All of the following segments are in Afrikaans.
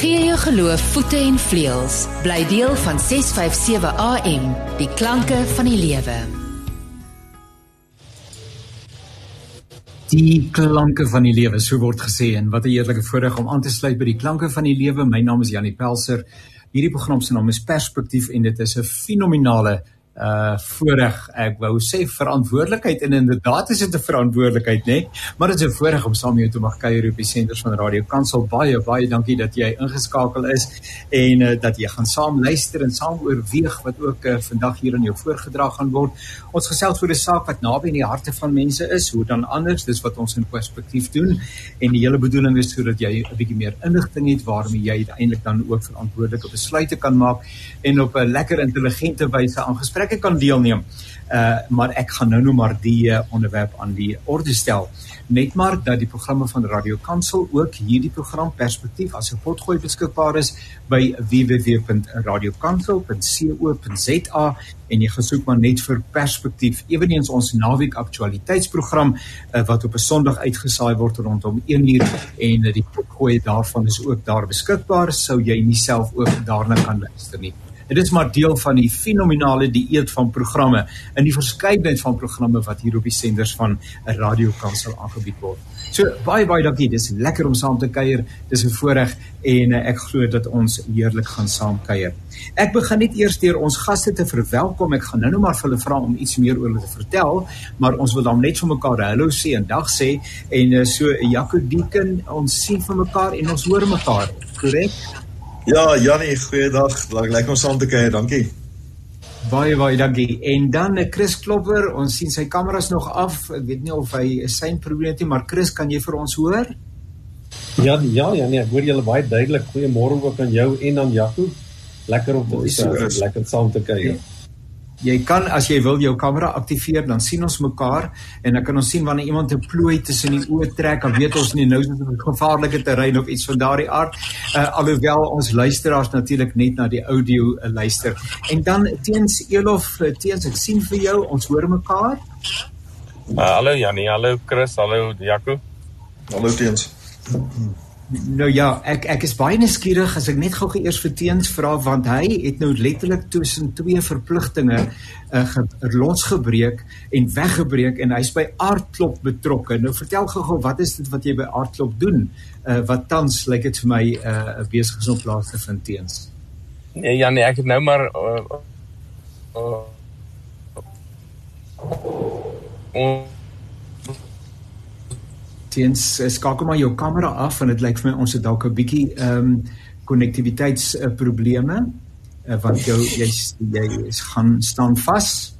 Gee jou geloof voete en vleuels. Bly deel van 657 AM, die klanke van die lewe. Die klanke van die lewe, so word gesê en wat 'n heerlike voorreg om aan te sluit by die klanke van die lewe. My naam is Janie Pelser. Hierdie program se naam is Perspektief en dit is 'n fenominale uh voorreg ek wou sê verantwoordelikheid en inderdaad is dit 'n verantwoordelikheid nê maar dit is 'n voorreg om saam met jou te mag kuier op die senders van Radio Kansel. Baie baie dankie dat jy ingeskakel is en uh, dat jy gaan saam luister en saam oorweeg wat ook uh, vandag hier in jou voorgedra gaan word. Ons gesels oor 'n saak wat naby in die harte van mense is hoe dan anders dis wat ons in perspektief doen. En die hele bedoeling is sodat jy 'n bietjie meer inligting het waarmee jy uiteindelik dan ook verantwoordelike besluite kan maak en op 'n lekker intelligente wyse aangespreek gesprekke kan deelneem. Uh maar ek gaan nou nou maar die uh, onderwerp aan die orde stel. Net maar dat die programme van Radio Kansel ook hierdie program Perspektief as 'n potgooi beskikbaar is by www.radiokansel.co.za en jy gesoek maar net vir Perspektief. Eweneens ons naweek aktualiteitsprogram uh, wat op 'n Sondag uitgesaai word rondom 1uur en uh, die potgooi daarvan is ook daar beskikbaar sou jy nie self ook daarna kan luister nie. Dit is maar deel van die fenominale dieet van programme in die verskeidenheid van programme wat hier op die senders van 'n radiokansel aangebied word. So baie baie dankie. Dis lekker om saam te kuier. Dis 'n voorreg en uh, ek glo dat ons heerlik gaan saam kuier. Ek begin net eers deur ons gaste te verwelkom. Ek gaan nou-nou maar vir hulle vra om iets meer oor hulle te vertel, maar ons wil dan net vir mekaar hallo sê en dag sê en uh, so Jaco Dieken, ons sien vir mekaar en ons hoor mekaar. Korrek? Ja, Jannie, goeiedag. Lekker om saam te kuier. Dankie. Baie baie dankie. En dan 'n eh, Chris Klopper, ons sien sy kameras nog af. Ek weet nie of hy 'n sein probleem het nie, maar Chris, kan jy vir ons hoor? Ja, ja, ja, nee, ek hoor julle baie duidelik. Goeiemôre ook aan jou en aan Jaco. Lekker om te uh, lekker saam te kuier. Ja jy kan as jy wil jou kamera aktiveer dan sien ons mekaar en dan kan ons sien wanneer iemand 'n plooi tussen die oë trek dan weet ons nie nou is dit 'n gevaarlike terrein of iets van daardie aard. Uh, alhoewel ons luisteraars natuurlik net na die audio uh, luister. En dan teens Elof uh, teens ek sien vir jou ons hoor mekaar. Uh, hallo Janie hallo Chris hallo Jaco. Hallo teens Nou ja, ek ek is baie nuuskierig as ek net gou eers vir Teens vra want hy het nou letterlik tussen twee verpligtinge uh, losgebreek en weggebreek en hy's by aardklop betrokke. Nou vertel gou-gou wat is dit wat jy by aardklop doen? Uh, wat tans lyk dit vir my 'n uh, besig is om plaas te vind Teens. Nee, ja nee, ek het nou maar uh, uh, uh, teens eh, skakel maar jou kamera af en dit lyk vir my ons het dalk 'n bietjie ehm um, konnektiwiteitsprobleme uh, uh, want jou jy jy is gaan staan vas.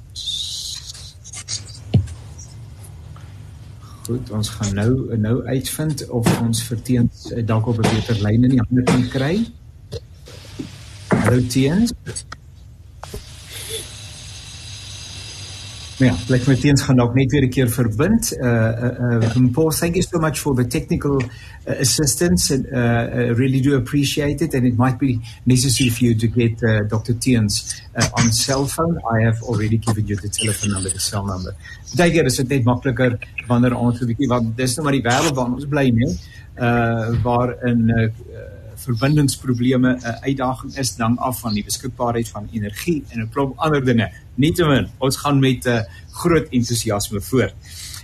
Goed, ons gaan nou nou uitvind of ons verteens uh, dalk op 'n beter lyn in die hande kan kry. Hallo teens. Ja, like my teens gaan dalk net weer 'n keer verbind. Uh uh, uh Paul, thank you so much for the technical uh, assistance and uh, uh really do appreciate it and it might be necessary for you to get uh, Dr. Teens uh, on cell phone. I have already given you the telephone number, the cell number. Daai keer is dit net makliker wanneer ons 'n bietjie want dis nou maar die wêreld waarin ons bly, nee. Uh waar in uh verbindingsprobleme 'n uh, uitdaging is dan af van die beskikbaarheid van energie en 'n klomp ander dinge. Nietemin, ons gaan met 'n uh, groot entoesiasme voort.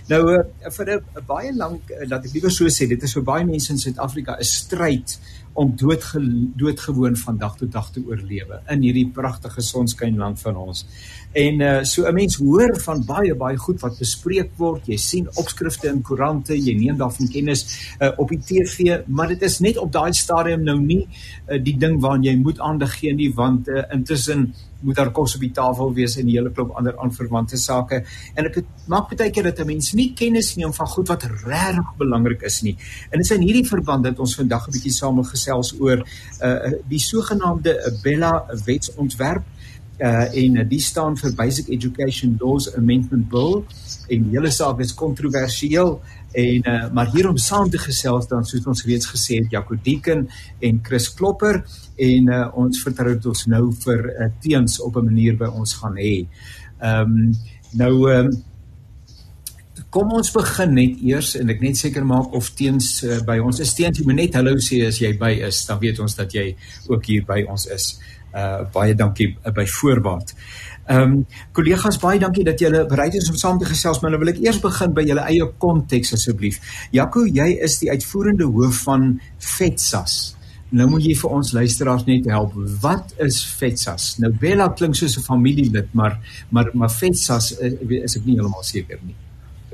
Nou uh, vir 'n uh, baie lank uh, dat ek liewer so sê, dit is vir baie mense in Suid-Afrika 'n stryd om doodge doodgewoon van dag tot dag te oorlewe in hierdie pragtige sonskynland van ons. En uh so 'n mens hoor van baie baie goed wat bespreek word. Jy sien opskrifte in koerante, jy neem daarvan kennis uh op die TV, maar dit is net op daai stadium nou nie uh, die ding waaraan jy moet aandag gee nie want uh, intussen moet daar kos op die tafel wees en 'n hele klomp ander aanverwante sake. En dit maak baie keer dat 'n mens nie kennis neem van goed wat regtig belangrik is nie. En dit is in hierdie verband dat ons vandag 'n bietjie saam gesels oor uh die sogenaamde Bella wetsontwerp uh en uh, die staan vir Basic Education Laws Amendment Bill en die hele saak is kontroversieel en uh maar hier om saam te gesels dan soos ons reeds gesê het Jaco Deeken en Chris Klopper en uh ons vertrou dit ons nou vir uh, teens op 'n manier by ons gaan hê. Ehm um, nou ehm um, Kom ons begin net eers en ek net seker maak of teens uh, by ons is teens jy moet net hallo sê as jy by is dan weet ons dat jy ook hier by ons is. Uh baie dankie uh, by voorbaat. Ehm um, kollegas baie dankie dat julle bereid is om saam te gesels, maar nou wil ek eers begin by julle eie konteks asseblief. Jaco, jy is die uitvoerende hoof van FETSAS. Nou moet jy vir ons luisteraars net help. Wat is FETSAS? Nou Bella klink soos 'n familielid, maar maar maar FETSAS eh, is ek nie heeltemal seker nie.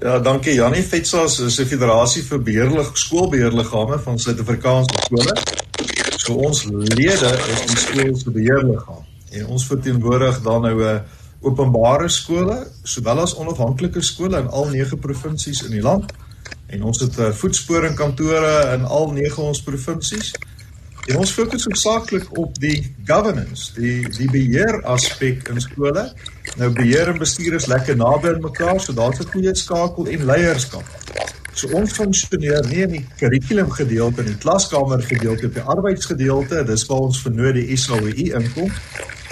Ja, dankie Janie. FETSAS is 'n federasie vir beheerlig skoolbeheerliggame van Suid-Afrikaanse skole. So ons lede is die skool se beheerliggaam en ons verteenwoordig dan nou 'n uh, openbare skole sowel as onafhanklike skole in al 9 provinsies in die land. En ons het 'n uh, voetsporingkantore in al 9 ons provinsies. En ons fokus hoofsaaklik op die governance, die die beheer aspek in skole. Nou beheer en bestuur is lekker naby aan mekaar, so daar's 'n goeie skakel en leierskap. So ons funksioneer nie in die kurrikulum gedeelte in die klaskamer gedeelte of die arbeidsgedeelte, dis waar ons vernoot die SAWI inkom.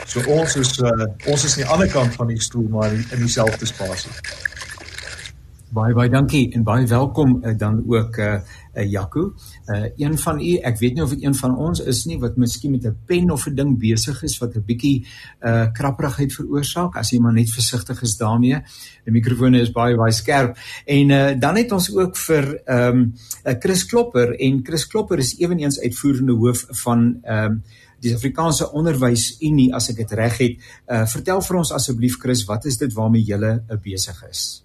So ons is uh, ons is aan die ander kant van die stoel maar in dieselfde spasie. Baie baie dankie en baie welkom uh, dan ook uh, uh Jaco. Uh een van u, ek weet nie of dit een van ons is nie wat miskien met 'n pen of 'n ding besig is wat 'n bietjie uh krapperigheid veroorsaak as jy maar net versigtig is daarmee. Die mikrofone is baie baie skerp. En uh dan het ons ook vir ehm um, Chris Klopper en Chris Klopper is ewenigs uitvoerende hoof van ehm um, die Afrikaanse Onderwysunie as ek dit reg het. Uh vertel vir ons asseblief Chris, wat is dit waarmee uh, besig is?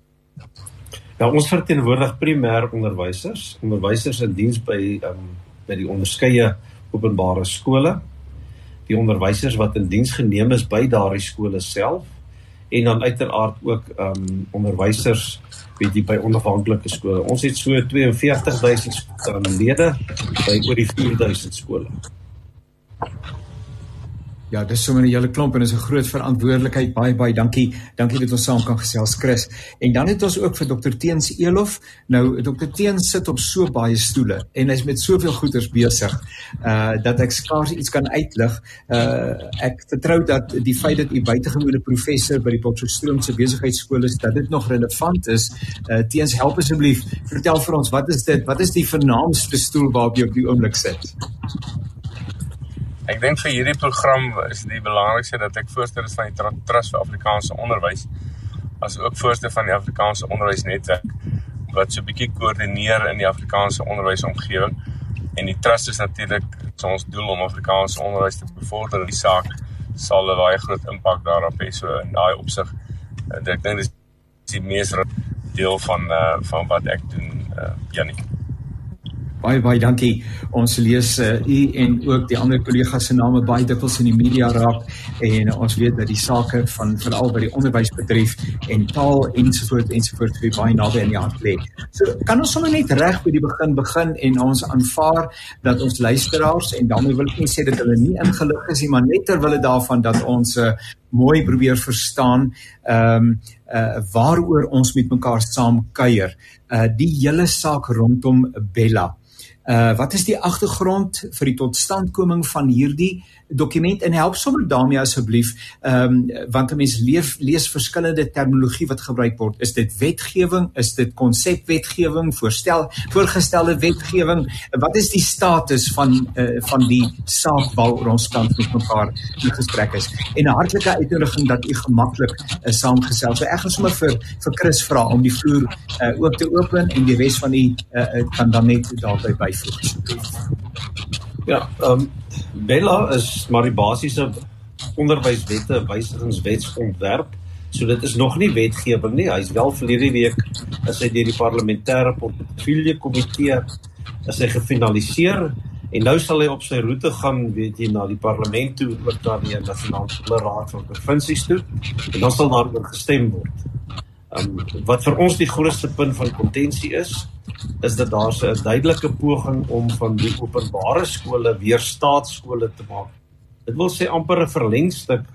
Ja, ons verteenwoordig primêr onderwysers, onderwysers in diens by um by die onderskeie openbare skole. Die onderwysers wat in diens geneem is by daardie skole self en dan uiteraard ook um onderwysers weet jy by onafhanklike skole. Ons het so 42000 lede by oor die 4000 skole. Ja, dis sommer 'n hele klomp en is 'n groot verantwoordelikheid. Baie baie dankie. Dankie dat ons saam kan gesels, Chris. En dan het ons ook vir Dr Teens Elof. Nou Dr Teens sit op so baie stoele en hy's met soveel goeders besig uh dat ek skaars iets kan uitlig. Uh ek vertrou dat die feit dat u buitengewone professor by die Potchefstroom se besigheidskool is, dat dit nog relevant is. Uh Teens, help asseblief. Vertel vir ons, wat is dit? Wat is die vernaamste stoel waarop jy op die oomblik sit? Ek dink vir hierdie program is die belangrikste dat ek voorsteur is van die Trust vir Afrikaanse Onderwys as ook voorsteur van die Afrikaanse Onderwysnetwerk wat so 'n bietjie koördineer in die Afrikaanse onderwysomgewing en die trust is natuurlik ons doel om Afrikaanse onderwys te bevorder. Die saak sal 'n baie groot impak daarop hê so in daai opsig. Ek dink dis die mees deel van uh, van wat ek doen uh, Janie. Baie baie dankie. Ons lees uh, u en ook die ander kollegas se name baie dikwels in die media raak en ons weet dat die sake van veral by die onderwys betref en taal ensovoorts ensovoorts vir baie naby aan die hart lê. So kan ons sommer net reg by die begin begin en ons aanvaar dat ons luisteraars en daarmee wil ek nie sê dat hulle nie ingelig is nie, maar net ter wille daarvan dat ons uh, mooi probeer verstaan ehm um, uh waaroor ons met mekaar saam kuier. Uh die hele saak rondom Bella. Uh wat is die agtergrond vir die totstandkoming van hierdie dokument en help sommer daarmee asseblief ehm um, want 'n mens leef lees verskillende terminologie wat gebruik word. Is dit wetgewing? Is dit konsepwetgewing? Voorstel voorgestelde wetgewing? Wat is die status van uh, van die saak waaroor ons kan met mekaar in gesprek is? En 'n hartlike uitnodiging dat u gemaklik uh, saamgesels. So ek gaan sommer vir vir Chris vra om die vloer uh, oop te open en die res van u uh, kan dan net daarby by Ja, ehm um, Bella is maar die basiese onderwyswette wysigingswetsontwerp. So dit is nog nie wetgewing nie. Hy's wel verlede week is hy deur die parlementêre portefeulje komitee is hy gefinaliseer en nou sal hy op sy roete gaan, weet jy, na die parlement toe ook na die nasionale raad van provinsies toe en dan sal daaroor gestem word. Um, wat vir ons die grootste punt van kontensie is, is dat daar 'n duidelike poging om van die openbare skole weer staatsskole te maak. Dit wil sê amper 'n verlengstuk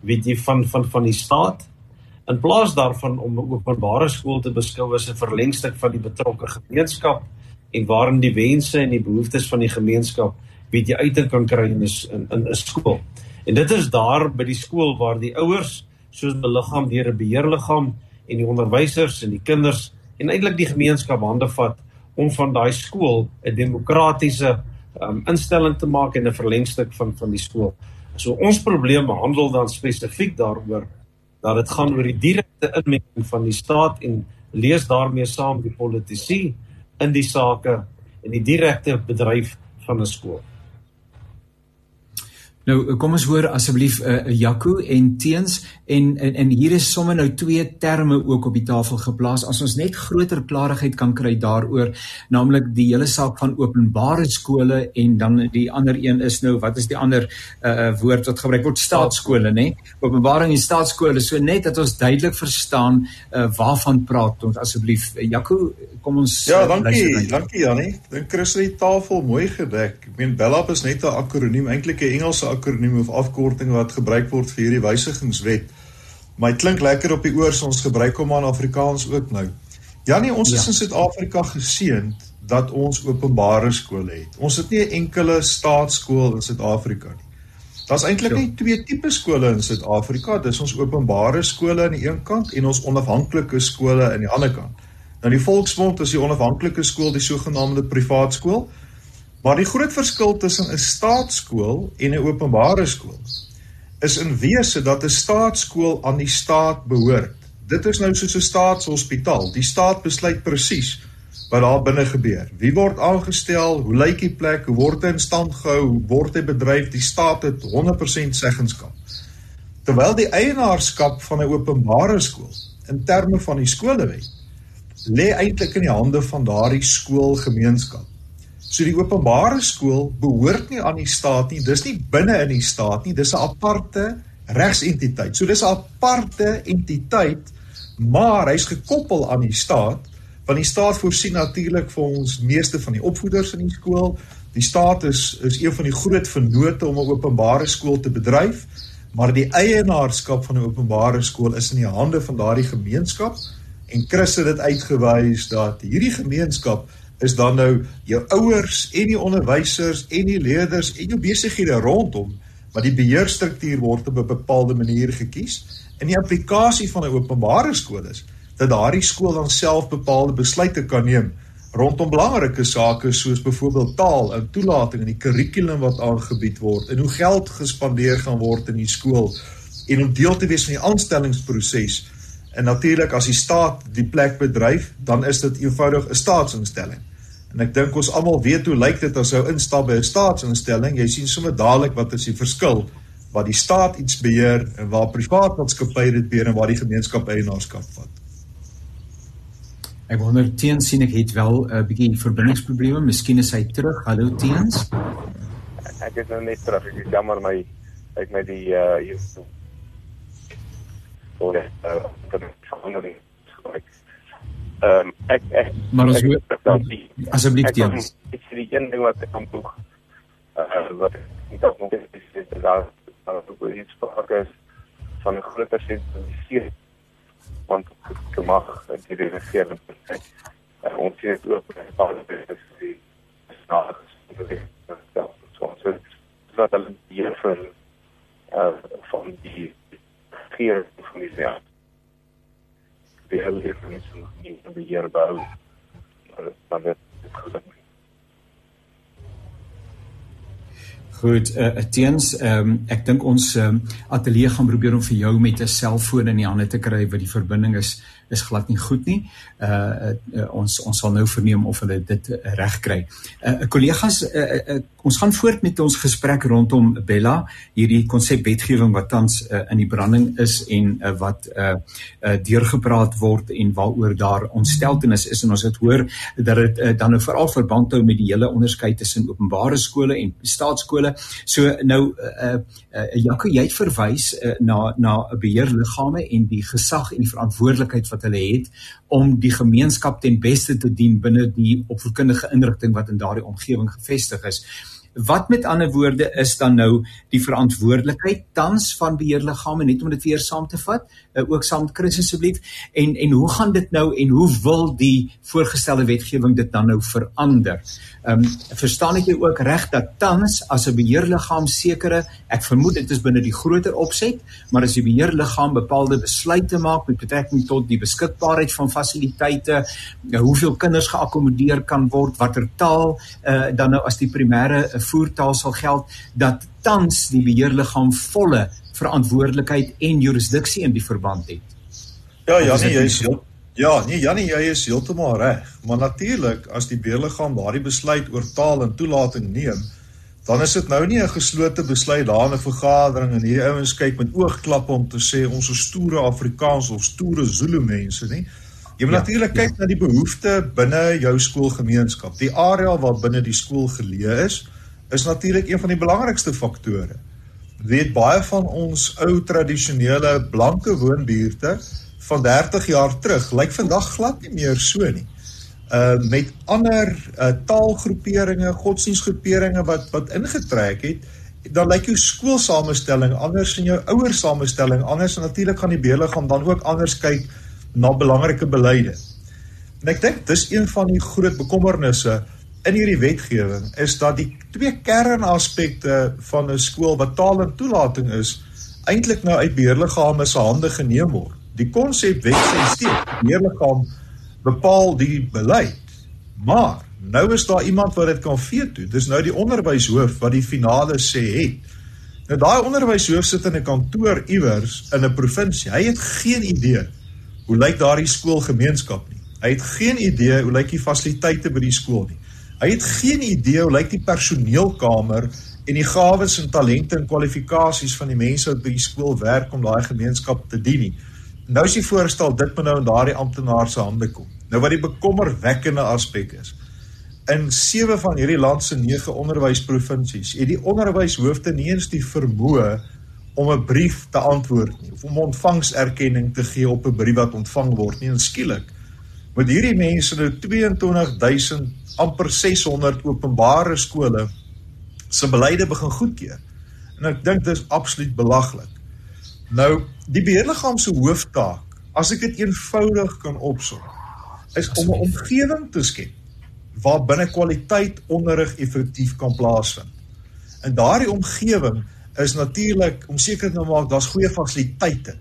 weet jy van van van die staat in plaas daarvan om 'n openbare skool te beskou as 'n verlengstuk van die betrokke gemeenskap en waarin die wense en die behoeftes van die gemeenskap weet jy uit kan kry in 'n in 'n skool. En dit is daar by die skool waar die ouers soos 'n liggaam deur 'n beheerliggaam en die onderwysers en die kinders en eintlik die gemeenskap hande vat om van daai skool 'n demokratiese um, instelling te maak en 'n verlengstuk van van die skool. So ons probleem handel dan spesifiek daaroor dat dit gaan oor die direkte inmenging van die staat en lees daarmee saam die politici in die sake en die direkte bedryf van 'n skool. Nou kom ons hoor asseblief 'n uh, eh, Jaco en teens en, en en hier is sommer nou twee terme ook op die tafel geplaas. As ons net groter klarigheid kan kry daaroor naamlik die hele saak van openbare skole en dan die ander een is nou wat is die ander uh, woord wat gebruik word? Staatskole nê openbaring en staatskole. So net dat ons duidelik verstaan uh, waarvan praat ons asseblief. Jaco kom ons Ja dankie dankie Janie. Dink Chris het die tafel mooi gedek. Ek meen BELAP is net 'n akroniem eintlik 'n Engelse akroniem of afkorting wat gebruik word vir hierdie wysigingswet. Maar dit klink lekker op die oor so ons gebruik hom aan Afrikaans ook nou. Janie, ons ja. is in Suid-Afrika geseënd dat ons openbare skole het. Ons het nie 'n enkele staatskool in Suid-Afrika nie. Daar's eintlik ja. net twee tipe skole in Suid-Afrika. Dis ons openbare skole aan die een kant en ons onafhanklike skole aan die ander kant. Nou die volksmond is die onafhanklike skool, die sogenaamde privaat skool. Maar die groot verskil tussen 'n staatskool en 'n openbare skool is in wese dat 'n staatskool aan die staat behoort. Dit is nou soos 'n staatshospitaal. Die staat besluit presies wat daar binne gebeur. Wie word aangestel? Hoe lyk die plek? Hoe word dit in stand gehou? Hoe word dit bedryf? Die staat het 100% seggenskap. Terwyl die eienaarskap van 'n openbare skool in terme van die skolewet lê eintlik in die hande van daardie skoolgemeenskap. So die openbare skool behoort nie aan die staat nie. Dis nie binne in die staat nie. Dis 'n aparte regsentiteit. So dis 'n aparte entiteit, maar hy's gekoppel aan die staat, want die staat voorsien natuurlik vir ons meeste van die opvoeders in die skool. Die staat is is een van die groot vennote om 'n openbare skool te bedryf, maar die eienaarskap van 'n openbare skool is in die hande van daardie gemeenskap. En Chris het dit uitgewys dat hierdie gemeenskap is dan nou jou ouers en die onderwysers en die leerders en jou besighede rondom wat die beheerstruktuur word op 'n bepaalde manier gekies en die implikasie van 'n openbare skool is dat daardie skool dan self bepaalde besluite kan neem rondom belangrike sake soos byvoorbeeld taal en toelating en die kurrikulum wat aangebied word en hoe geld gespandeer gaan word in die skool en om deel te wees van die aanstellingsproses. En natuurlik as die staat die plek bedryf dan is dit eenvoudig 'n staatsinstelling En ek dink ons almal weet hoe lyk dit as jy instap by 'n staatsinstelling, jy sien sommer dadelik wat is die verskil wat die staat iets beheer en waar privaat maatskappye dit beheer en waar die gemeenskap eienaarskap vat. Ek wonder teens sien ek het wel 'n uh, bietjie verbindingsprobleme, miskien is hy terug. Hallo teens. Ek is nou net terug. Ek is jammer my ek met die uh hier. Oh, ja, uh, dat is verandering. Ehm um, ek ek Maar ons asseblief teen. Ek sê die een ding wat ek kan doen. Uh wat ek dalk nog is is dat daar daar ook iets fokus van 'n groter sentraliseer want ek mag die regering. Uh, ons sien dit ook by bepaalde presies snaaks dat so so dat hulle hier vir uh van die regering van die jaar die hele definisie nog nie in beheer behou. Maar, dit goed. Uh, teens ehm um, ek dink ons um, ateljee gaan probeer om vir jou met 'n selfoon in die hande te kry wat die verbinding is is glad nie goed nie. Uh, uh ons ons sal nou verneem of hulle dit reg kry. Uh kollegas, uh, uh, ons gaan voort met ons gesprek rondom Bella, hierdie konsepwetgewing wat tans uh, in die branding is en uh, wat uh, uh deurgepraat word en waaroor daar ontsteltenis is en ons het hoor dat dit uh, dan nou veral verband hou met die hele onderskeid tussen openbare skole en staatskole. So nou uh, uh Jaco, jy het verwys uh, na na beheerliggame en die gesag en die verantwoordelikheid wat hulle het om die gemeenskap ten beste te dien binne die opvoedkundige inrigting wat in daardie omgewing gevestig is. Wat met ander woorde is dan nou die verantwoordelikheid tans van beheerliggame net om dit weer saam te vat, uh, ook saam met Chris asseblief en en hoe gaan dit nou en hoe wil die voorgestelde wetgewing dit dan nou verander? Ehm um, verstaan ek jy ook reg dat tans as 'n beheerliggaam sekere, ek vermoed dit is binne die groter opset, maar as die beheerliggaam bepaalde besluite maak met betrekking tot die beskikbaarheid van fasiliteite, hoeveel kinders geakkommodeer kan word, watter taal uh, dan nou as die primêre uh, voertaal sal geld, dat tans die beheerliggaam volle verantwoordelikheid en jurisdiksie in die verband het. Ja, ja, nee, jy is ja, nee, Janie, jy is heeltemal reg. Maar natuurlik as die beheerliggaam daardie besluit oor taal en toelating neem, dan is dit nou nie 'n geslote besluit daar in 'n vergadering en hierdie ouens kyk met oogklappe om te sê ons is stoere Afrikaans of stoere Zulu mense nie. Jy moet ja, natuurlik kyk ja. na die behoeftes binne jou skoolgemeenskap. Die area waar binne die skool geleë is, is natuurlik een van die belangrikste faktore. Weet baie van ons ou tradisionele blanke woonbuurte van 30 jaar terug lyk vandag glad nie meer so nie. Uh met ander uh taalgroeperinge, godsdienstgroeperinge wat wat ingetrek het, dan lyk jou skoolsamestelling anders en jou ouersamestelling anders en natuurlik gaan die beheerliggaam dan ook anders kyk na belangrike beleide. En ek dink dis een van die groot bekommernisse in hierdie wetgewing is dat die twee kernaspekte van 'n skool wat taal en toelating is eintlik nou uit beheerliggame se hande geneem word. Die konsep wet sê steeds beheerliggaam bepaal die beleid. Maar nou is daar iemand wat dit kan veto. Dis nou die onderwyshoof wat die finale sê het. Nou daai onderwyshoof sit in 'n kantoor iewers in 'n provinsie. Hy het geen idee hoe lyk daardie skoolgemeenskap nie. Hy het geen idee hoe lyk die fasiliteite by die skool nie. Hy het geen idee hoe lyk die personeelkamer en die gawes en talente en kwalifikasies van die mense wat by die skool werk om daai gemeenskap te dien nie. Nou is die voorstel dit moet nou in daardie amptenaar se hande kom. Nou wat die bekommerwekkende aspek is. In 7 van hierdie land se 9 onderwysprovinsies het die onderwyshoofde nie eens die vermoë om 'n brief te antwoord nie of om ontvangserkenning te gee op 'n brief wat ontvang word nie. En skielik met hierdie mense nou 22000 amper 600 openbare skole se beleide begin goedkeur. En ek dink dit is absoluut belaglik. Nou, die beheerliggaam se hooftaak, as ek dit eenvoudig kan opsom, is om 'n omgewing te skep waar binne kwaliteit onderrig effektief kan plaasvind. En daardie omgewing is natuurlik om seker te maak daar's goeie fasiliteite.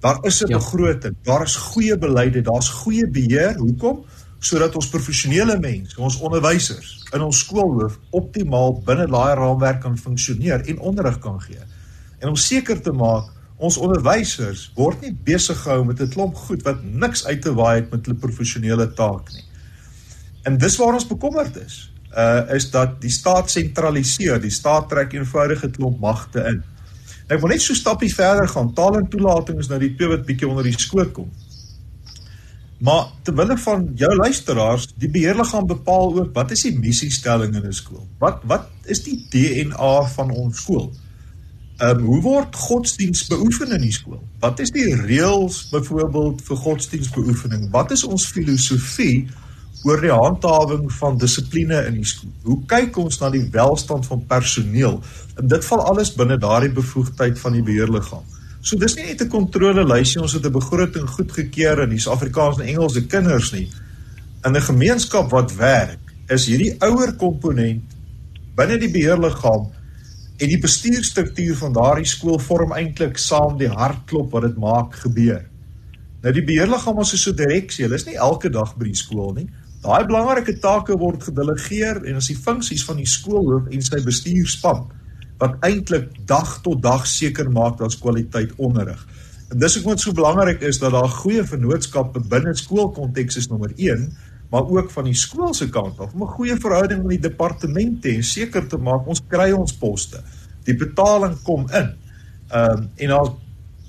Daar is 'n ja. begroting, daar is goeie beleide, daar's goeie beheer. Hoekom? Sodat ons professionele mense, ons onderwysers in ons skoolhoof optimaal binne daai raamwerk kan funksioneer en onderrig kan gee. En om seker te maak Ons onderwysers word nie besig gehou met 'n klomp goed wat niks uit te waai het met hulle professionele taak nie. En dis waar ons bekommerd is. Uh is dat die staat sentraliseer, die staat trek eenvoudige klomp magte in. Nou, ek wil net so stappie verder gaan. Taal en toelating is nou die twee wat bietjie onder die skoot kom. Maar terwyl van jou luisteraars, die beheerliggaam bepaal ook wat is die missiestelling in 'n skool? Wat wat is die DNA van ons skool? Ehm um, hoe word godsdiens beoefen in die skool? Wat is die reëls byvoorbeeld vir godsdiensbeoefening? Wat is ons filosofie oor die handhawing van dissipline in die skool? Hoe kyk ons na die welstand van personeel? En dit val alles binne daardie bevoegdheid van die beheerliggaam. So dis nie net 'n kontrolelysie ons het 'n begroting goedgekeur in die Suid-Afrikaanse en Engelse kinders nie. In 'n gemeenskap wat werk, is hierdie ouer komponent binne die beheerliggaam En die bestuurstruktuur van daardie skool vorm eintlik saam die hartklop wat dit maak gebeur. Nou die beheerliggaam is so direksie, hulle is nie elke dag by die skool nie. Daai belangrike take word gedelegeer en as die funksies van die skoolhoof en sy bestuurspan wat eintlik dag tot dag seker maak dat kwaliteit onderrig. En dis ook wat so belangrik is dat daar goeie vennootskappe binne skoolkonteks is nommer 1 maar ook van die skool se kant af om 'n goeie verhouding met die departemente en seker te maak ons kry ons poste. Die betaling kom in. Ehm um, en daar's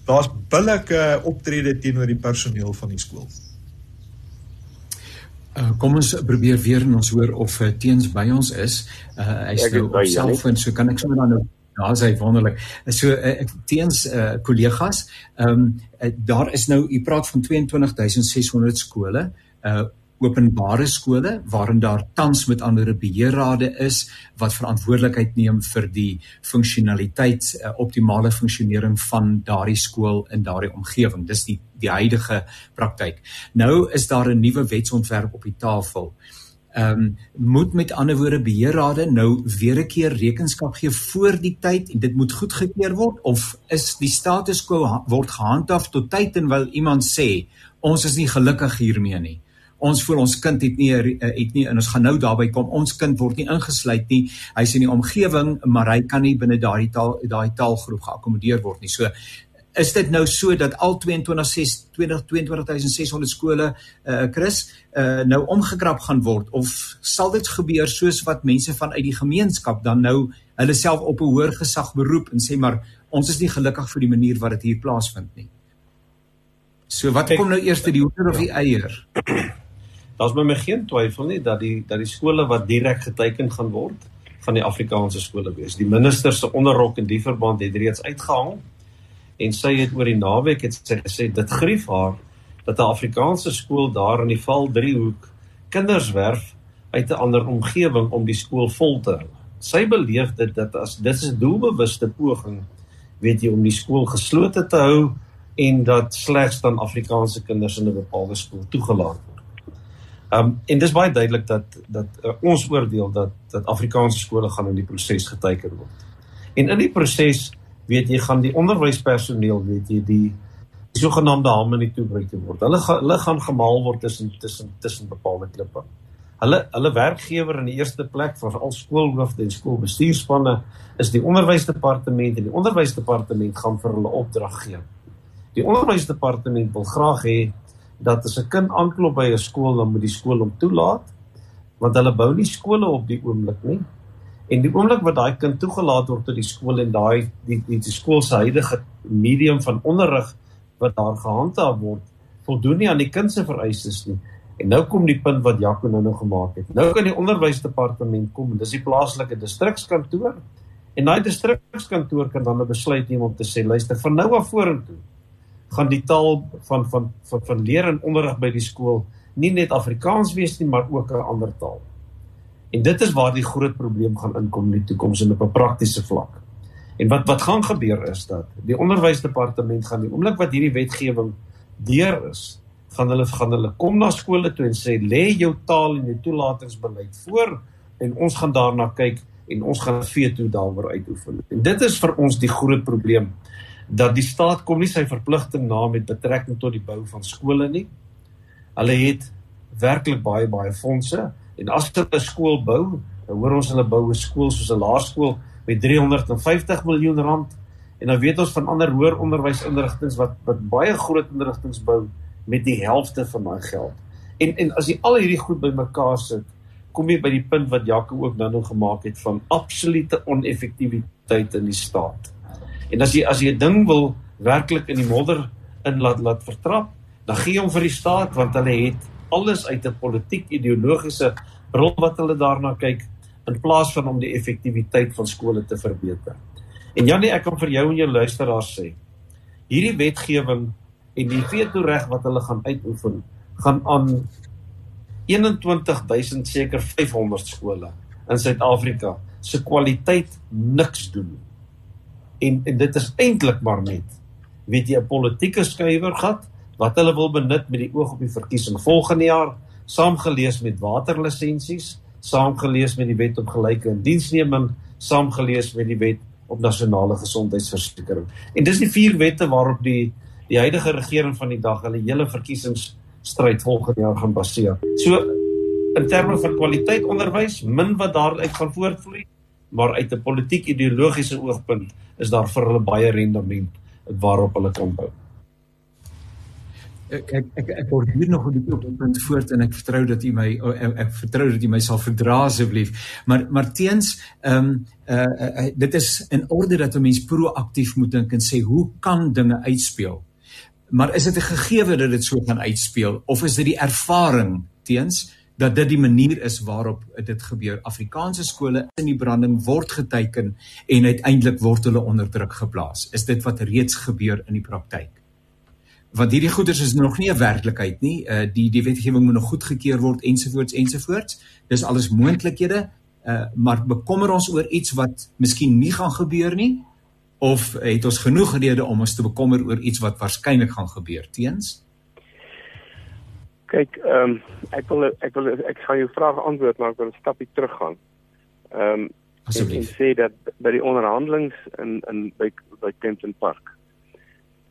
daar's billike optrede teenoor die personeel van die skool. Uh, kom ons probeer weer en ons hoor of uh, teens by ons is. Uh, hy is nou op selfoon, so kan ek sommer dan nou daar is hy wonderlik. So uh, teens uh, kollegas, ehm um, uh, daar is nou u praat van 22600 skole. Uh openbare skole waarin daar tans met ander beheerrade is wat verantwoordelikheid neem vir die funksionaliteit uh, optimale funksionering van daardie skool in daardie omgewing. Dis die die huidige praktyk. Nou is daar 'n nuwe wetsontwerp op die tafel. Ehm um, moet met ander woorde beheerrade nou weer 'n keer rekenskap gee voor die tyd en dit moet goedgekeur word? Of is die status quo word gehandhaaf tot tyd en wil iemand sê ons is nie gelukkig hiermee nie ons voel ons kind het nie het nie en ons gaan nou daarby kom. Ons kind word nie ingesluit nie. Hy's in die omgewing maar hy kan nie binne daai taal daai taalgroep geakkommodeer word nie. So is dit nou so dat al 22600 skole uh Chris uh nou omgekrap gaan word? Of sal dit gebeur soos wat mense vanuit die gemeenskap dan nou hulle self op 'n hoër gesag beroep en sê maar ons is nie gelukkig vir die manier wat dit hier plaasvind nie. So wat kom nou eers die hoender of die eier? Daar's my geen twyfel nie dat die dat die skole wat direk geteken gaan word van die Afrikaanse skole wees. Die minister se onderrok in die verband het reeds uitgehang en sy het oor die naweek het sy gesê dit grief haar dat 'n Afrikaanse skool daar in die Val 3 hoek kinders werf uit 'n ander omgewing om die skool vol te hou. Sy beleef dit dat as dit is 'n doelbewuste poging weet jy om die skool geslote te hou en dat slegs dan Afrikaanse kinders in 'n bepaalde skool toegelaat word. Um en dis baie duidelik dat dat uh, ons oordeel dat dat Afrikaanse skole gaan in die proses geteken word. En in die proses weet jy gaan die onderwyspersoneel weet jy die, sogenaamde hame in die toebreek word. Hulle ga, hulle gaan gemaal word tussen tussen tussen bepaalde klippe. Hulle hulle werkgewer in die eerste plek vir al skoolhoofde en skoolbestuurspanne is die onderwysdepartement en die onderwysdepartement gaan vir hulle opdrag gee. Die onderwysdepartement wil graag hê dat as 'n kind aanklop by 'n skool dan moet die skool hom toelaat want hulle bou nie skole op die oomblik nie. En die oomblik wat daai kind toegelaat word tot die skool en daai die die, die skool se huidige medium van onderrig wat daar gehandhaaf word, voldoen nie aan die kind se vereistes nie. En nou kom die punt wat Jaco nou nou gemaak het. Nou kan die onderwysdepartement kom en dis die plaaslike distrikskantoor en daai distrikskantoor kan dan 'n besluit neem om te sê luister van nou af vorentoe gaan die taal van van van, van leer en onderrig by die skool nie net Afrikaans wees nie maar ook 'n ander taal. En dit is waar die groot probleem gaan inkom in die toekoms en op 'n praktiese vlak. En wat wat gaan gebeur is dat die onderwysdepartement gaan die oomblik wat hierdie wetgewing deur is, gaan hulle gaan hulle kom na skole toe en sê lê jou taal en jou toelatingsbeleid voor en ons gaan daarna kyk en ons gaan veto daaroor uitoefen. En dit is vir ons die groot probleem dat die staat kom nie sy verpligting na met betrekking tot die bou van skole nie. Hulle het werklik baie baie fondse En as hulle 'n skool bou, hoor ons hulle bou 'n skool soos 'n laerskool met 350 miljoen rand en dan weet ons van ander hoër onderwysinstellings wat wat baie groot instellings bou met die helfte van daai geld. En en as jy al hierdie goed bymekaar sit, kom jy by die punt wat Jaco ook nou nog gemaak het van absolute oneffektiwiteit in die staat. En as jy as jy 'n ding wil werklik in die modder in laat laat vertrap, dan gee hom vir die staat want hulle het alles uit 'n politiek ideologiese bril wat hulle daarna kyk in plaas van om die effektiwiteit van skole te verbeter. En Janie, ek kan vir jou en jou luisteraars sê, hierdie wetgewing en die veto reg wat hulle gaan uitoefen, gaan aan 21000 seker 500 skole in Suid-Afrika se kwaliteit niks doen. En en dit is eintlik maar net weet jy 'n politieke skuiwer gehad wat hulle wil benut met die oog op die verkiesing volgende jaar, saamgelees met waterlisensies, saamgelees met die wet op gelyke indiensneming, saamgelees met die wet op nasionale gesondheidsversekering. En dis die vier wette waarop die die huidige regering van die dag hulle hele verkiesingsstryd volgende jaar gaan baseer. So in terme van kwaliteit onderwys, min wat daaruit gaan voortvloei, maar uit 'n politiek ideologiese oogpunt is daar vir hulle baie rendement waarop hulle kan bou ek ek ek, ek word hier nog 'n bietjie op 'n punt voort en ek vertrou dat u my ek, ek vertrou dat u my sal verdra asseblief. Maar maar teens ehm um, uh, uh, dit is in orde dat 'n mens proaktief moet dink en sê hoe kan dinge uitspeel? Maar is dit 'n gegewe dat dit so kan uitspeel of is dit die ervaring teens dat dit die manier is waarop dit gebeur? Afrikaanse skole in die branding word geteken en uiteindelik word hulle onder druk geplaas. Is dit wat reeds gebeur in die praktyk? want hierdie goeders is nog nie 'n werklikheid nie. Uh die die wetgewing moet nog goedgekeur word ensovoorts ensovoorts. Dis alles moontlikhede. Uh maar bekommer ons oor iets wat miskien nie gaan gebeur nie of het ons genoeg redes om ons te bekommer oor iets wat waarskynlik gaan gebeur teens? Kyk, ehm um, ek wil ek wil ek gaan jou vraag antwoord maar ek wil 'n stapie teruggaan. Ehm um, asseblief sê dat by die onderhandelings in in by by Kenton Park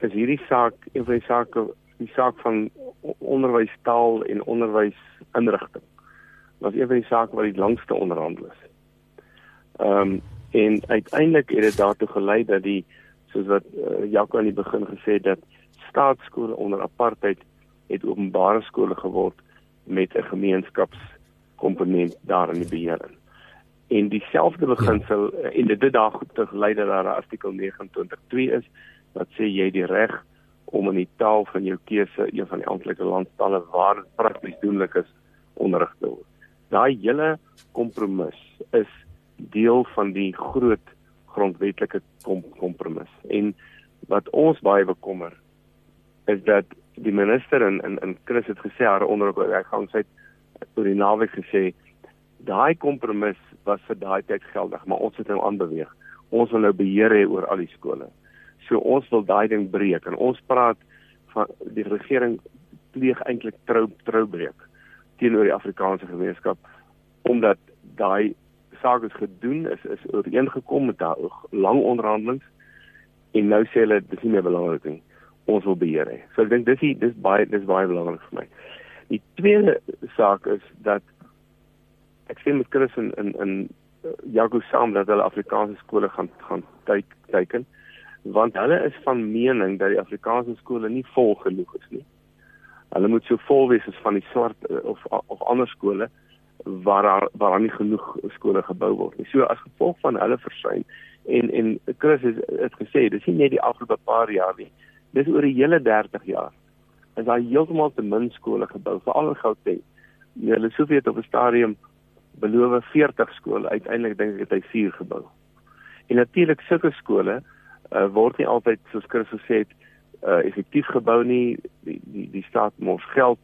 is hierdie saak een van die sake die saak van onderwystaal en onderwysinrigting. Was een van die sake wat die langste onderhandel is. Ehm um, en uiteindelik het dit daartoe gelei dat die soos wat uh, Jaco aan die begin gesê het dat staatskole onder apartheid het openbare skole geword met 'n gemeenskapskomponent daar in die beheer. En dieselfde beginsel ja. en dit het daar goed gelei dat daar artikel 29.2 is wat sê jy die reg om in die taal van jou keuse een van die amptelike landstale waar dit prakties doenlik is onderrig te word. Daai hele kompromis is deel van die groot grondwetlike kompromis. En wat ons baie bekommer is dat die minister en in in Chris het gesê haar onderwerpgang sy oor die naweek gesê daai kompromis was vir daai tyd geldig, maar ons het nou aanbeweeg. Ons wil nou beheer hê oor al die skole. So ons wil daai ding breek en ons praat van die regering pleeg eintlik trou troubreek teenoor die Afrikaanse gemeenskap omdat daai saak is gedoen is is ooreengekom met daai lang onderhandelings en nou sê hulle dis nie meer belangrik nie. Ons wil beheer hê. So ek dink dis die, dis baie dis baie belangrik vir my. Die tweede saak is dat ek sien met Chris in in in uh, Jago saam dat hulle Afrikaanse skole gaan gaan kyk teken want hulle is van mening dat die Afrikaanse skole nie vol genoeg is nie. Hulle moet so vol wees as van die swart uh, of of ander skole waar daar waar daar nie genoeg skole gebou word nie. So as gevolg van hulle versuim en en Chris het, het gesê dis nie net die afgelope paar jaar nie. Dis oor die hele 30 jaar. Is daar heeltemal te min skole gebou veral in Gauteng. Nee, hulle sou weet op 'n stadium beloof 40 skole, uiteindelik dink ek het hy 4 gebou. En natuurlik sulke skole uh, word nie altyd soos Chris gesê het uh, effektief gebou nie. Die die die staat mos geld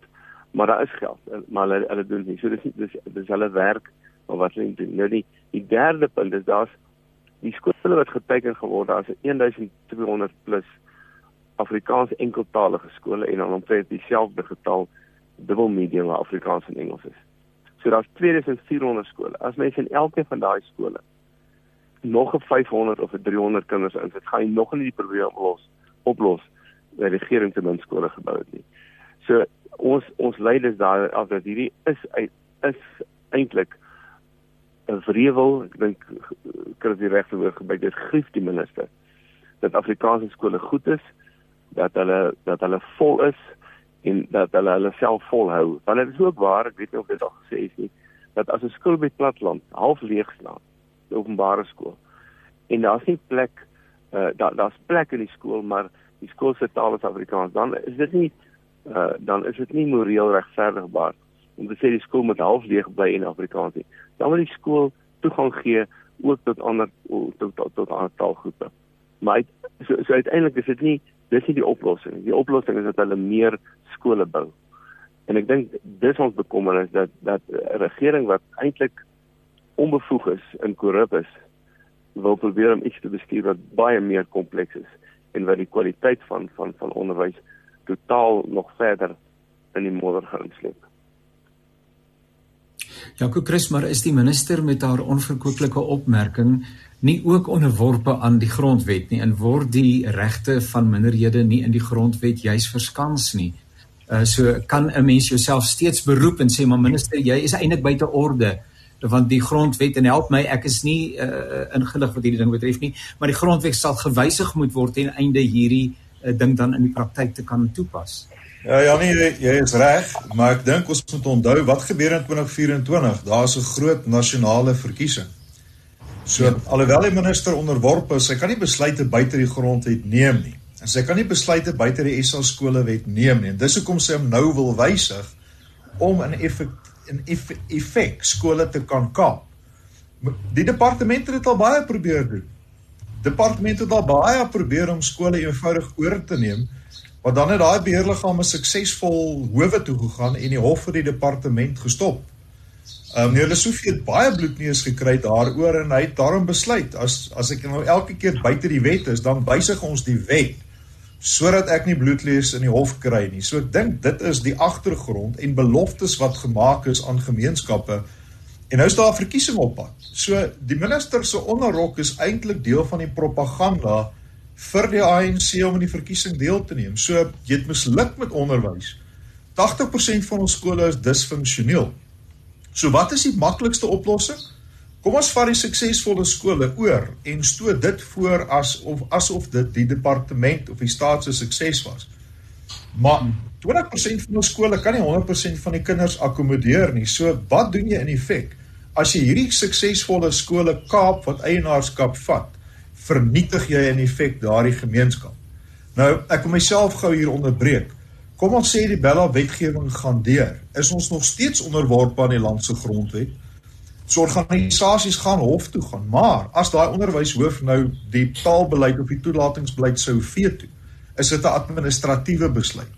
maar daar is geld maar hulle hulle doen nie so dis dis dis hulle werk maar wat hulle doen nou die die derde punt is daar's die skole wat geteken geword daar's 1200 plus Afrikaans enkeltalige skole en dan omtrent dieselfde getal dubbel medium waar Afrikaans en Engels is. So daar's 2400 skole. As mense in elke van daai skole nog 'n 500 of 'n 300 kinders insit gaan jy nog nie die probleem oplos oplos dat die regering te min skole gebou het nie. So ons ons leiers daar af dat hierdie is is eintlik 'n wrevel, ek dink kry die regte woord gebruik, dit grief die minister dat Afrikaanse skole goed is, dat hulle dat hulle vol is en dat hulle hulle self volhou. Want dit is ook waar, ek weet nie of dit al gesê is nie, dat as 'n skool by platland half leeg staan, 'n openbare skool en daar's nie plek uh daar daar's plek in die skool, maar die skool se taal is Afrikaans, dan is dit nie uh, dan is dit nie moreel regverdigbaar om te sê die skool moet half leeg bly in Afrikaans nie. Dan moet die skool toegang gee ook tot ander tot tot, tot ander taalgroepe. Maar uit, so, so uiteindelik is dit nie dis nie die oplossing. Die oplossing is dat hulle meer skole bou. En ek dink dis ons bekommernis dat dat 'n regering wat eintlik onbevoeg is en korrup is wil probeer om iets te bestuur wat baie meer kompleks is en wat die kwaliteit van van van onderwys totaal nog verder in die modder gaan sleep. Jaco Chris, maar is die minister met haar onverkoeklike opmerking nie ook onderworpe aan die grondwet nie en word die regte van minderhede nie in die grondwet juis verskans nie? Uh so kan 'n mens jouself steeds beroep en sê maar minister, jy is eintlik buite orde want die grondwet en help my ek is nie uh, ingelig wat hierdie ding betref nie maar die grondwet sal gewysig moet word ten einde hierdie uh, ding dan in die praktyk te kan toepas. Ja, ja nee, jy, jy is reg, maar ek dink ons moet onthou wat gebeur in 2024. Daar's 'n groot nasionale verkiesing. So ja. alhoewel die minister onderworpe is, sy kan nie besluite buite die grondwet neem nie. En sy kan nie besluite buite die SA skolewet neem nie. En dis hoekom sy hom nou wil wysig om 'n effek in effek skole te kan kaap. Die departement het dit al baie probeer doen departement het al baie probeer om skole eenvoudig oor te neem, maar dan het daai beheerliggame suksesvol howe toe gegaan en die hof vir die departement gestop. Ehm um, meneer Lesofie het baie bloedneus gekry daaroor en hy het daarom besluit as as ek nou elke keer buite die wet is, dan wysig ons die wet sodat ek nie bloedlees in die hof kry nie. So ek dink dit is die agtergrond en beloftes wat gemaak is aan gemeenskappe. En nou is daar 'n verkiesing op pad. So die minister se onderrok is eintlik deel van die propaganda vir die ANC om in die verkiesing deel te neem. So jy het misluk met onderwys. 80% van ons skole is disfunksioneel. So wat is die maklikste oplossing? Kom ons vat die suksesvolle skole oor en stoot dit voor as of asof dit die departement of die staat se sukses was. Maar 20% van ons skole kan nie 100% van die kinders akkommodeer nie. So wat doen jy in effek? As jy hierdie suksesvolle skole kaap wat eienaarskap vat, vernietig jy in effek daardie gemeenskap. Nou, ek wil myself gou hier onderbreek. Kom ons sê die Bella wetgewing gaan deur. Is ons nog steeds onderworpe aan die land se grondwet? So organisasies gaan hof toe gaan, maar as daai onderwyshoof nou die taalbeleid of die toelatingsbeleid sou veto, is dit 'n administratiewe besluit.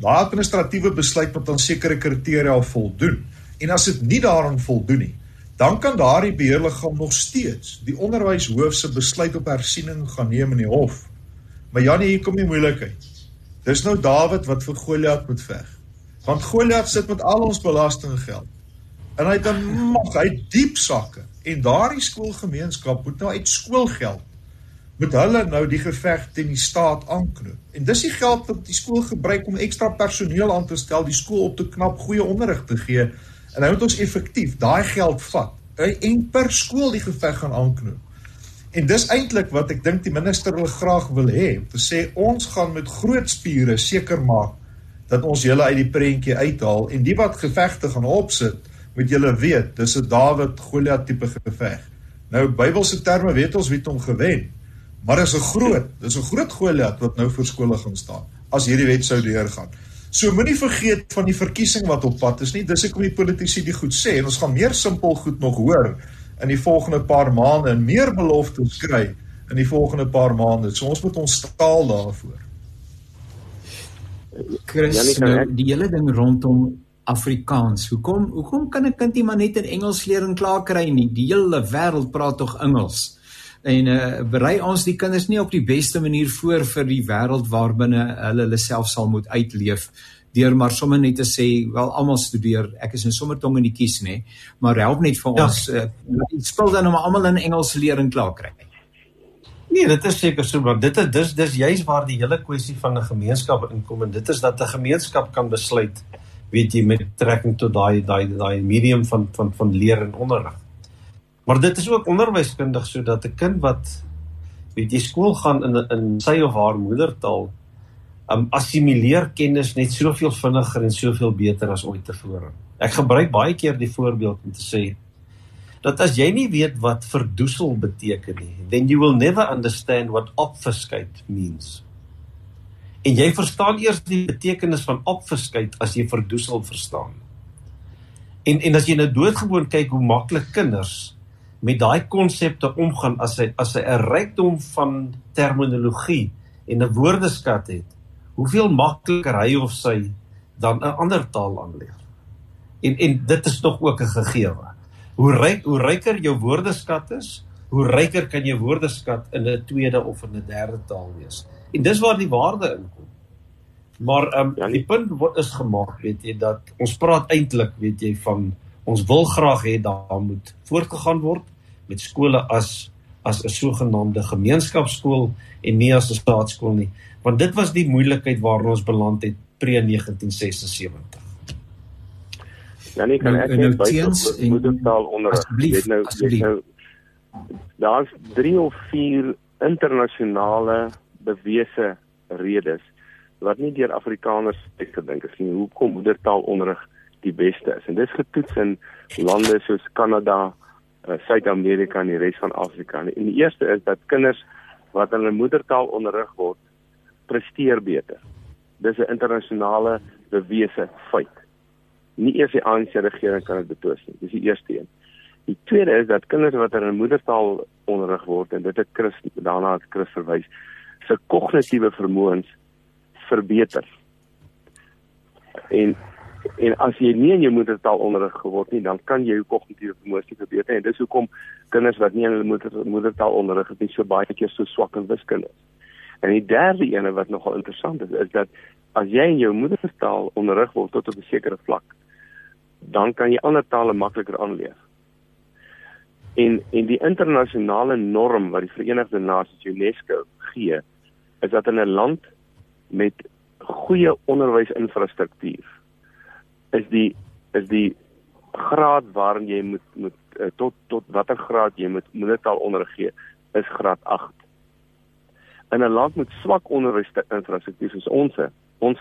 Daai administratiewe besluit moet aan sekere kriteria voldoen. En as dit nie daaraan voldoen nie, dan kan daardie beheerliggaam nog steeds die onderwyshoof se besluit op hersiening gaan neem in die hof. Maar Janie, hier kom die moeilikheid. Dis nou Dawid wat vir Goliat moet veg. Want Goliat sit met al ons belastinggeld en hy het 'n mag, hy diep sakke en daardie skoolgemeenskap moet nou uit skoolgeld met hulle nou die geveg teen die staat aanknoop. En dis die geld wat die skool gebruik om ekstra personeel aan te stel, die skool op te knap, goeie onderrig te gee. En nou moet ons effektief daai geld vat en per skool die geveg gaan aanknoop. En dis eintlik wat ek dink die minister wil graag wil hê, om te sê ons gaan met groot spiere seker maak dat ons julle uit die prentjie uithaal en die wat gevegte gaan opsit moet julle weet, dis 'n Dawid Goliat tipe geveg. Nou Bybelse terme weet ons wie hom gewen. Maar dis 'n groot, dis 'n groot Goliat wat nou vir skole gaan staan as hierdie wet sou deurgaan. So moenie vergeet van die verkiesing wat op pad is nie. Dis ek om die politici die goed sê en ons gaan meer simpel goed nog hoor in die volgende paar maande en meer beloftes kry in die volgende paar maande. So ons moet ons staal daarvoor. Chris, nou, die hele ding rondom Afrikaans. Hoekom hoekom kan 'n kind nie maar net in Engels leer en klaar kry nie? Die hele wêreld praat tog Engels. En uh berei ons die kinders nie op die beste manier voor vir die wêreld waarbinne hulle hulle self sal moet uitleef deur maar sommer net te sê wel almal studeer ek is in sommer tong in die kies nê maar help net vir ja. ons uh, spil dan om almal in Engels leer en klaar kry. Nee, dit is seker so want dit is dis dis juis waar die hele kwessie van 'n gemeenskap inkom en dit is dat 'n gemeenskap kan besluit weet jy met trekking tot daai daai daai medium van van van leer en onderrig. Maar dit is ook onderwyskundig sodat 'n kind wat weet jy skool gaan in in sy of haar moedertaal um assimileer kennis net soveel vinniger en soveel beter as ooit tevore. Ek gebruik baie keer die voorbeeld om te sê dat as jy nie weet wat verdoesel beteken nie, then you will never understand what obfuscate means. En jy verstaan eers die betekenis van opverskeid as jy verdoesel verstaan. En en as jy nou doodgewoon kyk hoe maklik kinders met daai konsepte omgaan as hy as hy 'n rykdom van terminologie en 'n woordeskat het, hoeveel makliker hy of sy dan 'n ander taal aanleer. En en dit is tog ook 'n gegewe. Hoe ryk hoe ryker jou woordeskat is, hoe ryker kan jou woordeskat in 'n tweede of in 'n derde taal wees. En dis waar die waarde inkom. Maar ehm um, ja, die punt wat is gemaak, weet jy, dat ons praat eintlik, weet jy, van ons wil graag hê daar moet voortgegaan word met skole as as 'n sogenaamde gemeenskapskool en nie as 'n staatskool nie. Want dit was die moeilikheid waarin ons beland het pre 1976. Ja, nee, kan nou, ek net by moedertaal onder weet nou, weet nou daar's 3 of 4 internasionale bewese redes wat nie deur Afrikaners uitgedink is nie hoekom moedertaalonderrig die beste is. En dit is getoets in lande soos Kanada, Suid-Amerika en die res van Afrika. En die eerste is dat kinders wat in hulle moedertaal onderrig word, presteer beter. Dis 'n internasionale bewese feit. Nie eers die ANC regering kan dit betwis nie. Dis die eerste een. Die tweede is dat kinders wat in hulle moedertaal onderrig word en dit het Chris daarna het Chris verwys, se kognitiewe vermoëns verbeter. En en as jy nie in jou moedertaal onderrig geword nie, dan kan jy jou kognitiewe vermoëns nie verbeter en dis hoekom kinders wat nie in hulle moeder, moedertaal onderrig het nie so baie keer so swak in wiskunde is. En die derde ene wat nogal interessant is, is dat as jy in jou moedertaal onderrig word tot op 'n sekere vlak, dan kan jy ander tale makliker aanleer. En en die internasionale norm wat die Verenigde Nasies UNESCO gee, is dat in 'n land met goeie onderwysinfrastruktuur is die is die graad waarin jy moet moet uh, tot tot watter graad jy moet moedertaal onderrig gee is graad 8. In 'n land met swak onderwysinfrastruktuur soos ons, ons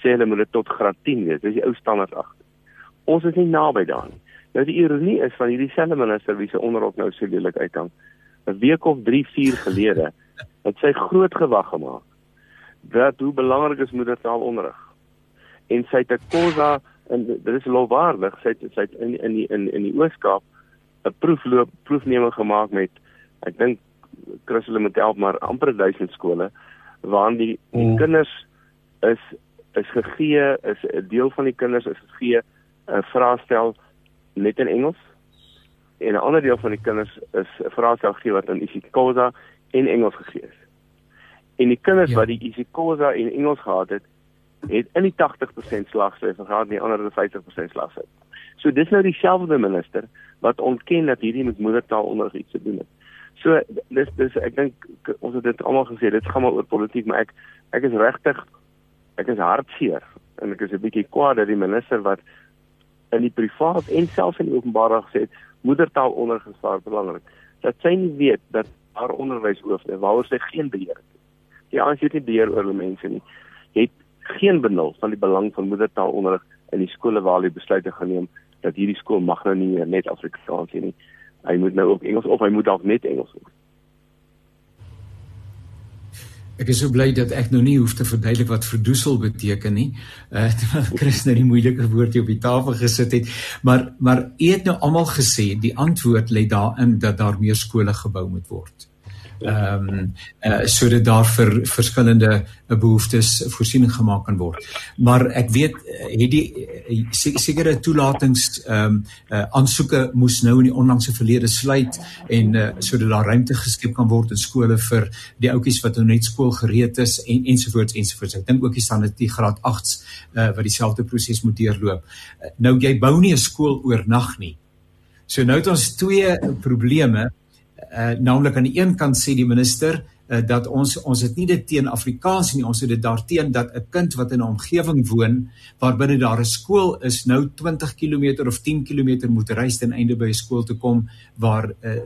sê hulle moet dit tot graad 10 wees. Dis die ou standaard 8. Ons is nie naby daar nie. Nou die ironie is van hierdie selfde minister wie se onderop nou so lelik uithang. 'n Week of 3, 4 gelede het sy groot gewag gemaak dat hoe belangrik is moedertaalonderrig. En sy het 'n kosa en dit is lofwaardig. Sy het sy het in in die in in die Ooskaap 'n proefloop proefneming gemaak met ek dink Chris hulle moet help maar amper 1000 skole waarin die, die mm. kinders is is gegee is 'n deel van die kinders is gegee 'n vraestel net in Engels en 'n ander deel van die kinders is 'n vraestel gegee wat in isiXhosa en Engels gegee is. En die kinders ja. wat die isiXhosa en Engels gehad het, het in die 80% slagsyfer gehad, die ander 50% slagsyfer. So dis nou dieselfde minister wat ontken dat hierdie met moedertaal onderrig iets te doen het. So dis dis ek dink ons het dit almal gesê, dit gaan maar oor politiek, maar ek ek is regtig ek is hartseer en ek is 'n bietjie kwaad dat die minister wat in die privaat en selfs in die openbaar gesê het moedertaal ondergestaan belangrik, dat sy nie weet dat haar onderwyshoofde waaroor sy geen beheer het. Die ANC het nie beheer oor hulle mense nie. Het geen benul van die belang van moedertaalonderrig in die skole waar hulle besluite geneem dat hierdie skool mag nou nie net Afrikaans hê nie. Hy moet nou ook Engels of hy moet dalk net Engels hê. Ek is so bly dat ek nou nie hoef te verduidelik wat verdoesel beteken nie. Uh terwyl Chris nou die moeilike woordjie op die tafel gesit het, maar maar u het nou almal gesê die antwoord lê daarin dat daar meer skole gebou moet word ehm um, uh, sodat daar vir verskillende uh, behoeftes voorsiening gemaak kan word. Maar ek weet uh, het die uh, sekere toelatings ehm um, uh, aansoeke moes nou in die onlangse verlede sluit en uh, sodat daar ruimte geskep kan word in skole vir die ouetjies wat nou net skool gereed is en ensovoorts ensovoorts. Ek dink ook die standaard die graad 8s uh, wat dieselfde proses moet deurloop. Uh, nou jy bou nie 'n skool oornag nie. So nou het ons twee probleme uh, naamlik aan die een kant sê die minister uh, dat ons ons het nie dit teen Afrikaans nie ons het dit daarteen dat 'n kind wat in 'n omgewing woon waar binne daar 'n skool is nou 20 km of 10 km moet reis ten einde by 'n skool te kom waar uh,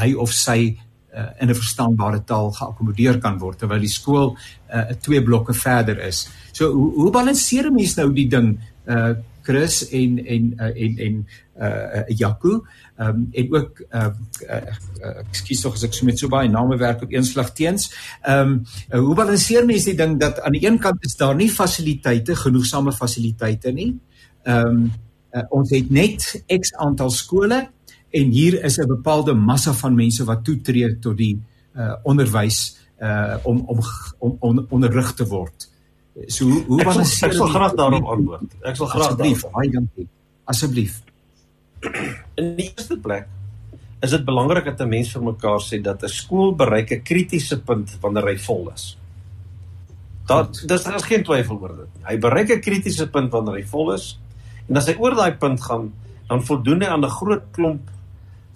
hy of sy uh, in 'n verstaanbare taal geakkommodeer kan word terwyl die skool uh, twee blokke verder is. So hoe, hoe balanseer mense nou die ding uh Chris en en uh, en en uh Jaco ehm um, en ook ehm uh, uh, ekskuus tog as ek so met so baie name werk op een slag teens. Ehm um, uh, hoe balanseer mense die ding dat aan die een kant is daar nie fasiliteite genoegsame fasiliteite nie. Ehm um, uh, ons het net X aantal skole en hier is 'n bepaalde massa van mense wat toetree tot die uh onderwys uh om om om on, onderrig te word. So hoe hoe balanseer ek sal graag daarop antwoord. Ek sal graag asseblief, baie dankie. Asseblief. In die eerste plek is dit belangrik dat 'n mens vir mekaar sê dat 'n skool bereik 'n kritiese punt wanneer hy vol is. Dat dis daar is geen twyfel oor dit. Hy bereik 'n kritiese punt wanneer hy vol is en as hy oor daai punt gaan, dan voldoen hy aan 'n groot klomp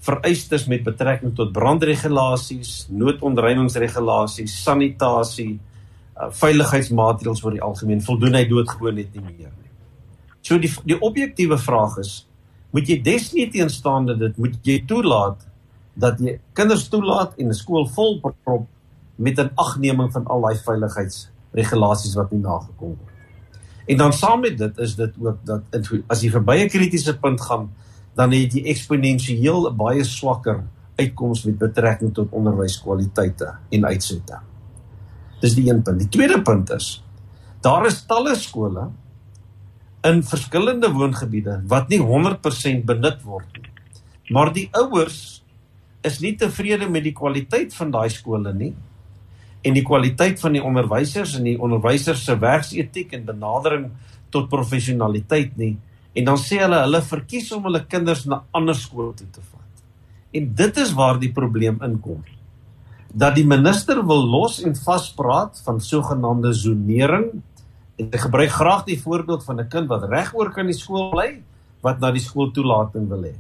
vereistes met betrekking tot brandregulasies, noodontruimingsregulasies, sanitasie, uh, veiligheidsmaatreëls oor die algemeen. Voldoen hy doodgewoon net nie meer nie. So die die objektiewe vraag is moet jy desnieteenstaande dit moet jy toelaat dat jy kinders toelaat en 'n skool vol prop met 'n agneming van al daai veiligheidsregulasies wat nie nagekom word. En dan saam met dit is dit ook dat as jy verby 'n kritiese punt gaan, dan het jy eksponensieel 'n baie swakker uitkoms met betrekking tot onderwyskwaliteite en uitsette. Dis die een punt. Die tweede punt is daar is talle skole in verskillende woongebiede wat nie 100% benut word nie. Maar die ouers is nie tevrede met die kwaliteit van daai skole nie en die kwaliteit van die onderwysers en die onderwysers se werksetiek en benadering tot professionaliteit nie en dan sê hulle hulle verkies om hulle kinders na ander skole toe te vat. En dit is waar die probleem inkom. Dat die minister wil los en vaspraat van sogenaamde zonering. En hy gebruik graag die voorbeeld van 'n kind wat regoor kan die skool bly wat na die skool toelating wil hê.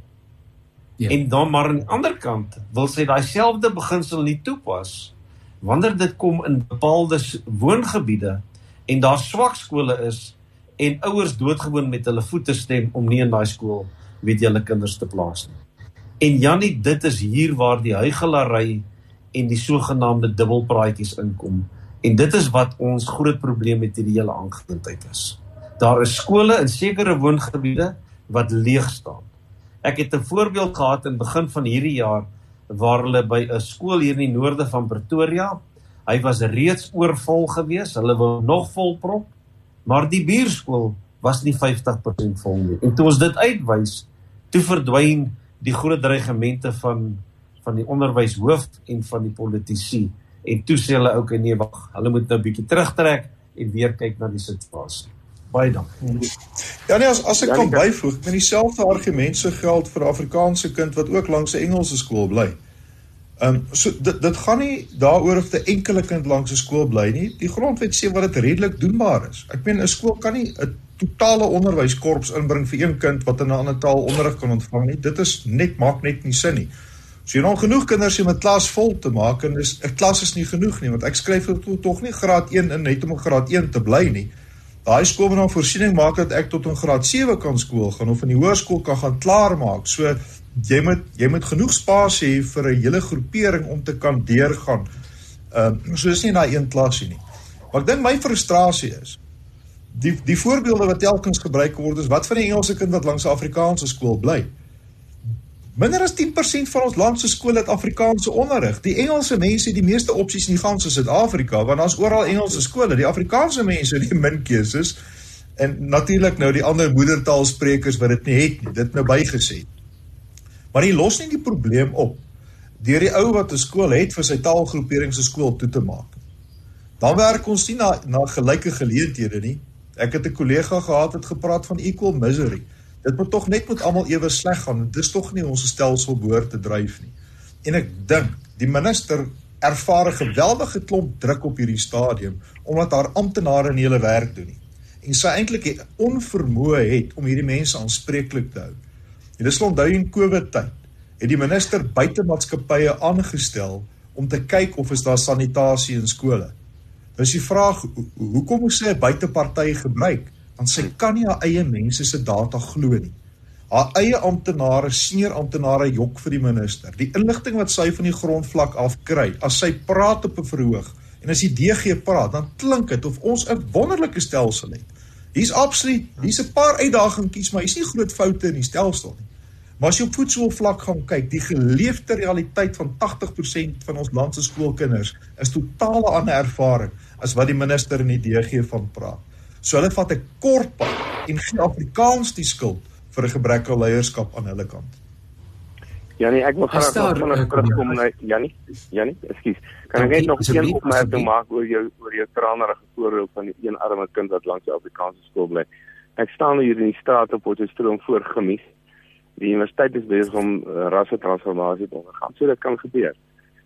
Ja. En dan maar aan die ander kant wil sy daai selfde beginsel nie toepas wanneer dit kom in bepaalde woongebiede en daar swak skole is en ouers doodgewoon met hulle voete stem om nie in daai skool weet julle kinders te plaas nie. En Jannie, dit is hier waar die huigelary en die sogenaamde dubbelpraatjies inkom. En dit is wat ons groot probleem met hierdie hele aangeleentheid is. Daar is skole in sekere woongebiede wat leeg staan. Ek het 'n voorbeeld gehad in begin van hierdie jaar waar hulle by 'n skool hier in die noorde van Pretoria, hy was reeds oorvol gewees, hulle wou nog vol prop, maar die buurskool was nie 50% vol nie. En toe ons dit uitwys, toe verdwyn die groot dreigemente van van die onderwyshoof en van die politici en toe sê hulle ook nee wag, hulle moet nou 'n bietjie terugtrek en weer kyk na die situasie. Baie dankie. Ja nee, as as ek kan byvoeg, met dieselfde argument se geld vir 'n Afrikaanse kind wat ook langs 'n Engelse skool bly. Ehm um, so dit dit gaan nie daaroor of 'n enkele kind langs 'n skool bly nie. Die grondwet sê wat dit redelik doenbaar is. Ek meen 'n skool kan nie 'n totale onderwyskorps inbring vir een kind wat in 'n ander taal onderrig kan ontvang nie. Dit is net maak net nie sin nie. So jy nog genoeg kinders om 'n klas vol te maak en is 'n klas is nie genoeg nie want ek skryf dit tog nie graad 1 in net om in graad 1 te bly nie. Daai skool moet dan voorsiening maak dat ek tot in graad 7 kan skool gaan of in die hoërskool kan gaan klaar maak. So jy moet jy moet genoeg spasie hê vir 'n hele groepering om te kan deurgaan. Ehm uh, so is nie daai een klasie nie. Maar ek dink my frustrasie is die die voorbeelde wat telkens gebruik word is wat van die Engelse kind wat langs 'n Afrikaanse skool bly. Minder as 10% van ons land se skole het Afrikaanse onderrig. Die Engelse mense het die meeste opsies in die ganse Suid-Afrika want daar's oral Engelse skole. Die Afrikaanse mense het die min keuses en natuurlik nou die ander moedertaalsprekers wat dit nie het nie. Dit nou bygesê. Maar dit los nie die probleem op deur die ou wat 'n skool het vir sy taalgroepering se skool toe te maak. Dan werk ons nie na na gelyke geleenthede nie. Ek het 'n kollega gehad wat gepraat van equal misery. Dit moet tog net met almal ewe sleg gaan. Dis tog nie ons stelsel behoort te dryf nie. En ek dink die minister ervaar 'n geweldige klomp druk op hierdie stadium omdat haar amptenare nie hulle werk doen nie. En sy eintlik onvermoë het om hierdie mense aanspreeklik te hou. En dis onthou in COVID tyd het die minister buitemaatskappye aangestel om te kyk of is daar sanitasie in skole. Dis die vraag hoekom moet sy 'n buiteparty gebruik? Want sy kan nie haar eie mense se data glo nie. Haar eie amptenare, senior amptenare jok vir die minister. Die inligting wat sy van die grondvlak af kry, as sy praat op 'n verhoog en as die DG praat, dan klink dit of ons 'n wonderlike stelsel het. Hier's absoluut, hier's 'n paar uitdagingkies, maar hier's nie groot foute in die stelsel nie. Maar as jy op voedselvlak gaan kyk, die geleefde realiteit van 80% van ons land se skoolkinders is totale ander ervaring as wat die minister in die DG van praat. So hulle vat 'n kort pad en gee Afrikaans die skuld vir 'n gebrek aan leierskap aan hulle kant. Janie, ek wil graag vanaand uh, terugkom na Janie. Janie, ekskuus. Kan ek net nog een opmerking maak oor jou oor jou tranerige voorbeeld van die een arme kind wat langs die Afrikaanse skool bly? Ek staan hier in die straat op Potchefstroom voor gemis. Die universiteit is besig om uh, rasse transformasie te ondergaan. So dit kan gebeur.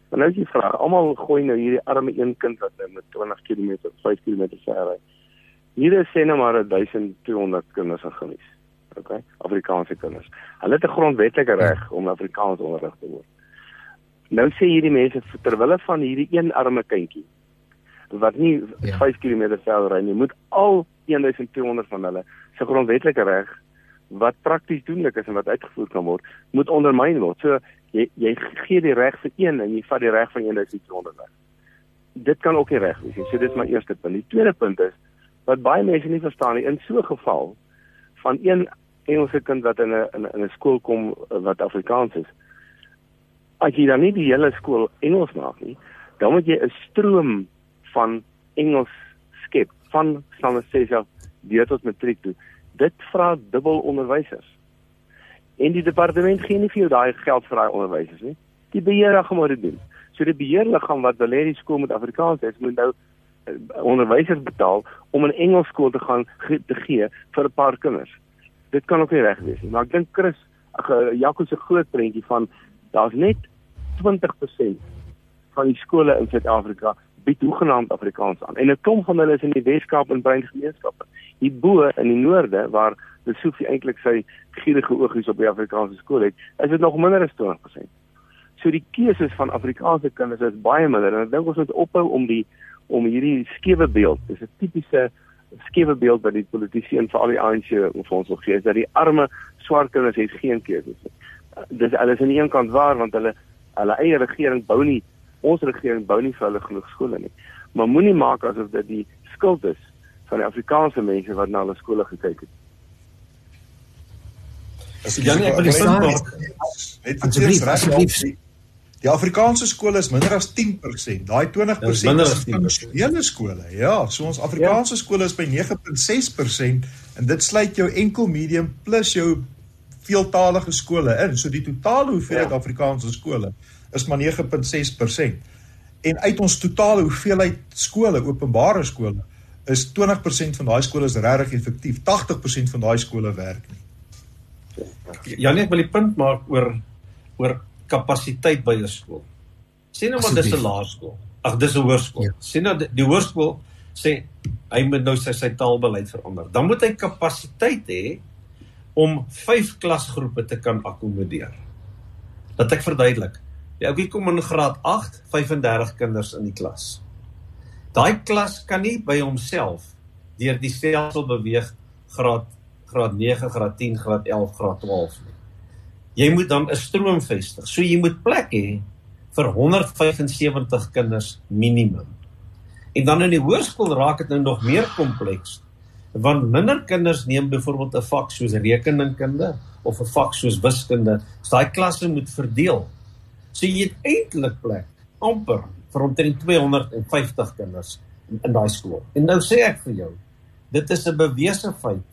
Maar nou is die vraag, almal gooi nou hierdie arme een kind wat nou met 20 km, 5 km ver ry. Hier is sê nou maar 1200 kinders in gemis. OK, Afrikaanse kinders. Hulle het 'n grondwetlike reg om Afrikaans onderrig te word. Nou sê hierdie mense terwyl van hierdie een arme kindjie wat nie ja. 5 km ver ry nie, moet al 1200 van hulle se grondwetlike reg wat prakties doenlik is en wat uitgevoer kan word, moet ondermyn word. So jy jy gee die reg vir een en jy vat die reg van 1200 weg. Dit kan ook nie reg wees nie. So dis my eerste punt. Die tweede punt is wat baie mense nie verstaan nie. In so 'n geval van een Engelse kind wat in 'n in 'n skool kom wat Afrikaans is, as jy dan nie die hele skool Engels maak nie, dan moet jy 'n stroom van Engels skep van standaard 6 af deur tot matriek toe. Dit vra dubbel onderwysers. En die departement gee nie vir jou daai geld vir daai onderwysers nie. Die beheerliggaam moet dit doen. So die beheerliggaam wat wil hê die skool moet Afrikaans hê, moet nou onderwysers betaal om 'n Engels skool te gaan ge te gee vir 'n paar kinders. Dit kan ook nie reg wees nie. Maar ek dink Chris, ag Jaco se groot prentjie van daar's net 20% van die skole in Suid-Afrika bied hoegenaamd Afrikaans aan. En 'n klomp van hulle is in die Weskaap en Brein gemeenskappe. Hierbo in die noorde waar Lesofie eintlik sy gierige oogies op die Afrikaanse skool het, is dit nog minder as 20%. So die keuses van Afrikaanse kinders is baie minder en ek dink ons moet ophou om die om hierdie skewe beeld, dis 'n tipiese skewe beeld wat die politici en veral die ANC vir ons wil gee, is dat die arme swart kinders het geen keuses nie. Dis alles aan die een kant waar want hulle hulle eie regering bou nie ons regering bou nie vir hulle genoeg skole nie. Maar moenie maak asof dit die skuld is van die Afrikaanse mense wat na hulle skole gekyk het. As jy net wil sê net asseblief asseblief Die Afrikaanse skole is minder as 10%. Daai 20% is tradisionele skole. Ja, so ons Afrikaanse ja. skole is by 9.6% en dit sluit jou enkel medium plus jou veeltaalige skole in. So die totale hoeveelheid ja. Afrikaanse skole is maar 9.6%. En uit ons totale hoeveelheid skole, openbare skole, is 20% van daai skole is regtig effektief. 80% van daai skole werk nie. Janie, ek wil die punt maak oor oor kapasiteit by 'n skool. Sê nou maar dis 'n laerskool. Ag, dis 'n hoërskool. Ja. Sê nou die, die hoërskool sê hy moet nou sy sy taalbeleid verander. Dan moet hy kapasiteit hê om 5 klasgroepe te kan akkommodeer. Dat ek verduidelik. Die ouetjie kom in graad 8, 35 kinders in die klas. Daai klas kan nie by homself deur die stelsel beweeg graad graad 9, graad 10, graad 11, graad 12 nie. Jy moet dan 'n stroom vestig. So jy moet plek hê vir 175 kinders minimum. En dan in die hoërskool raak dit nou nog meer kompleks want minder kinders neem byvoorbeeld 'n vak soos rekeningkunde of 'n vak soos wiskunde. So daai klasse moet verdeel. So jy het eintlik plek amper vir omtrent 250 kinders in, in daai skool. En nou sê ek vir jou, dit is 'n bewese feit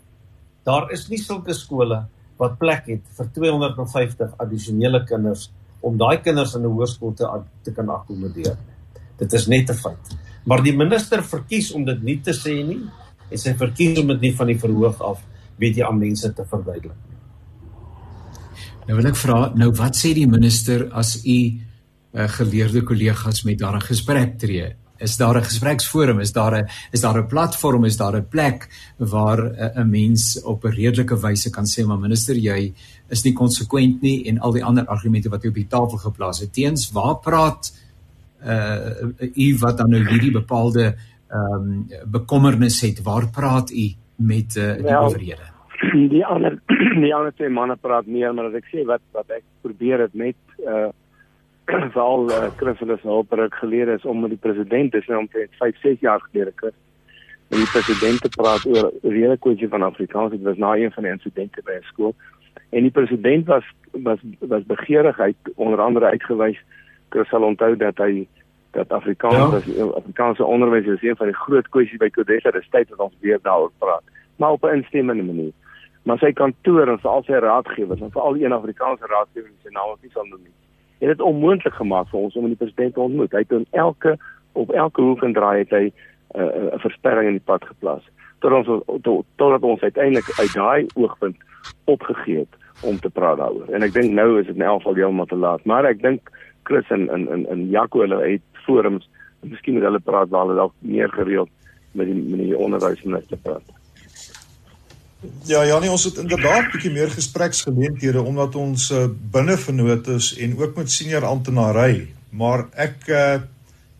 Daar is nie sulke skole wat plek het vir 250 addisionele kinders om daai kinders in 'n hoërskool te te kan akkommodeer. Dit is net 'n feit. Maar die minister verkies om dit nie te sê nie en sy verkies om dit nie van die verhoog af weet jy aan mense te verduidelik. Nou wil ek vra, nou wat sê die minister as u uh, geleerde kollegas met daar 'n gesprek tree? Is daar 'n gespreksforum, is daar 'n is daar 'n platform, is daar 'n plek waar 'n mens op 'n redelike wyse kan sê maar minister jy is nie konsekwent nie en al die ander argumente wat jy op die tafel geplaas het. Teens waar praat uh u wat dan nou hierdie bepaalde ehm um, bekommernis het? Waar praat u met uh, die well, owerhede? die ander die ander twee manne praat meer maar as ek sê wat wat ek probeer het met uh veral uh, Christus Hulperuk geleer is om met die president dis nou omtrent 5 6 jaar gelede kry. En die president het praat oor hele kwessie van Afrikaans. Dit was na een van die insidente by 'n skool. En die president was was was begeerigheid onder andere uitgewys. Chris sal onthou dat hy dat Afrikaans ja. Afrikaanse onderwys is een van die groot kwessies by Kodesa. Dis tyd dat ons weer daaroor praat. Maar op 'n instemmende manier. Maar sy kantoor en veral sy raadgewers en veral een Afrikaanse raadgewer sy naam nie sal noem nie het dit onmoontlik gemaak vir ons om die president te ontmoet. Hy het in elke op elke hoek en draai het hy 'n uh, versperring in die pad geplaas tot ons tot, totdat ons uiteindelik uit daai oogpunt opgegee het om te praat daaroor. En ek dink nou is dit in elk geval heeltemal te laat, maar ek dink Chris en in in in Jaco hulle het forums, miskien moet hulle praat waar hulle dalk meer gereeld met die met die onderwysminister praat. Ja, Janie, ons het inderdaad bietjie meer gespreksgeleenthede omdat ons uh, binne vernoot is en ook met senior amptenary. Maar ek uh,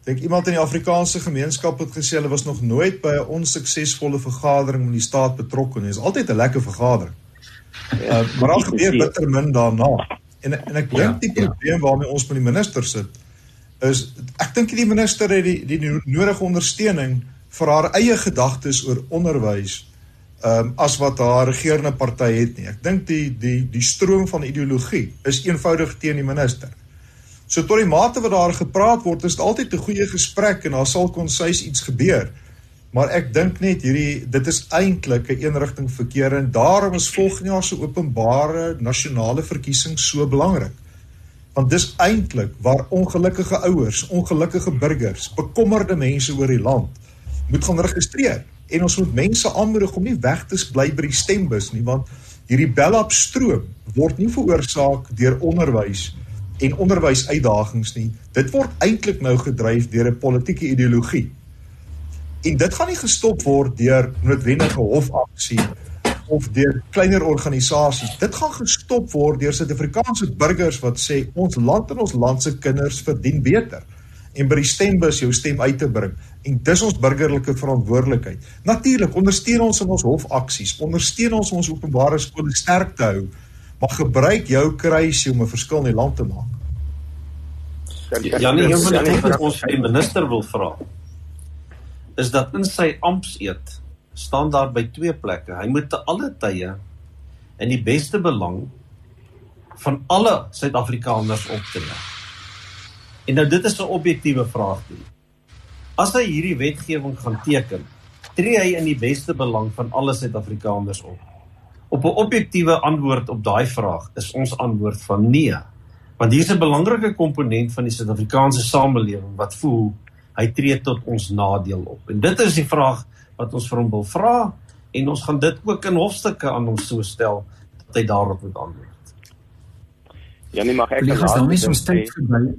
dink iemand in die Afrikaanse gemeenskap het gesê hulle was nog nooit by 'n onsuksesvolle vergadering met die staat betrokke nie. Dit is altyd 'n lekker vergadering. Uh, maar al gebeur bitter min daarna. En en ek dink ja, die ja. probleem waarmee ons met die minister sit is ek dink die minister het die die nodige ondersteuning vir haar eie gedagtes oor onderwys ehm um, as wat haar regerende party het nie. Ek dink die die die stroom van ideologie is eenvoudig teen die minister. So tot die mate wat daar gepraat word, is dit altyd 'n goeie gesprek en daar sal konsis iets gebeur. Maar ek dink net hierdie dit is eintlik 'n eenrigting verkeer en daarom is volgende jaar se openbare nasionale verkiesing so belangrik. Want dis eintlik waar ongelukkige ouers, ongelukkige burgers, bekommerde mense oor die land moet gaan registreer en ons moet mense aanmoedig om nie weg te bly by die stembus nie want hierdie bellap stroom word nie veroorsaak deur onderwys en onderwysuitdagings nie. Dit word eintlik nou gedryf deur 'n politieke ideologie. En dit gaan nie gestop word deur noodwendige hofaksie of deur kleiner organisasies. Dit gaan gestop word deur Suid-Afrikaanse burgers wat sê ons land en ons land se kinders verdien beter en by die stembus jou stem uit te bring. En dis ons burgerlike verantwoordelikheid. Natuurlik ondersteun ons in ons hofaksies, ondersteun ons ons openbare skole sterk te hou, maar gebruik jou kruisie om 'n verskil in die land te maak. Ja, nee, een van die dinge wat ons die minister wil vra is dat in sy ampseed staan daar by twee plekke. Hy moet te alle tye in die beste belang van alle Suid-Afrikaners optree. En nou dit is 'n objektiewe vraag toe. As hy hierdie wetgewing gaan teken, tree hy in die beste belang van alle Suid-Afrikaners op. Op 'n objektiewe antwoord op daai vraag is ons antwoord van nee. Want hier is 'n belangrike komponent van die Suid-Afrikaanse samelewing wat voel hy tree tot ons nadeel op. En dit is die vraag wat ons vir hom wil vra en ons gaan dit ook in hofstukke aan hom so stel dat hy daarop moet antwoord. Ja, nee, mag ek dan nie so tyd verby.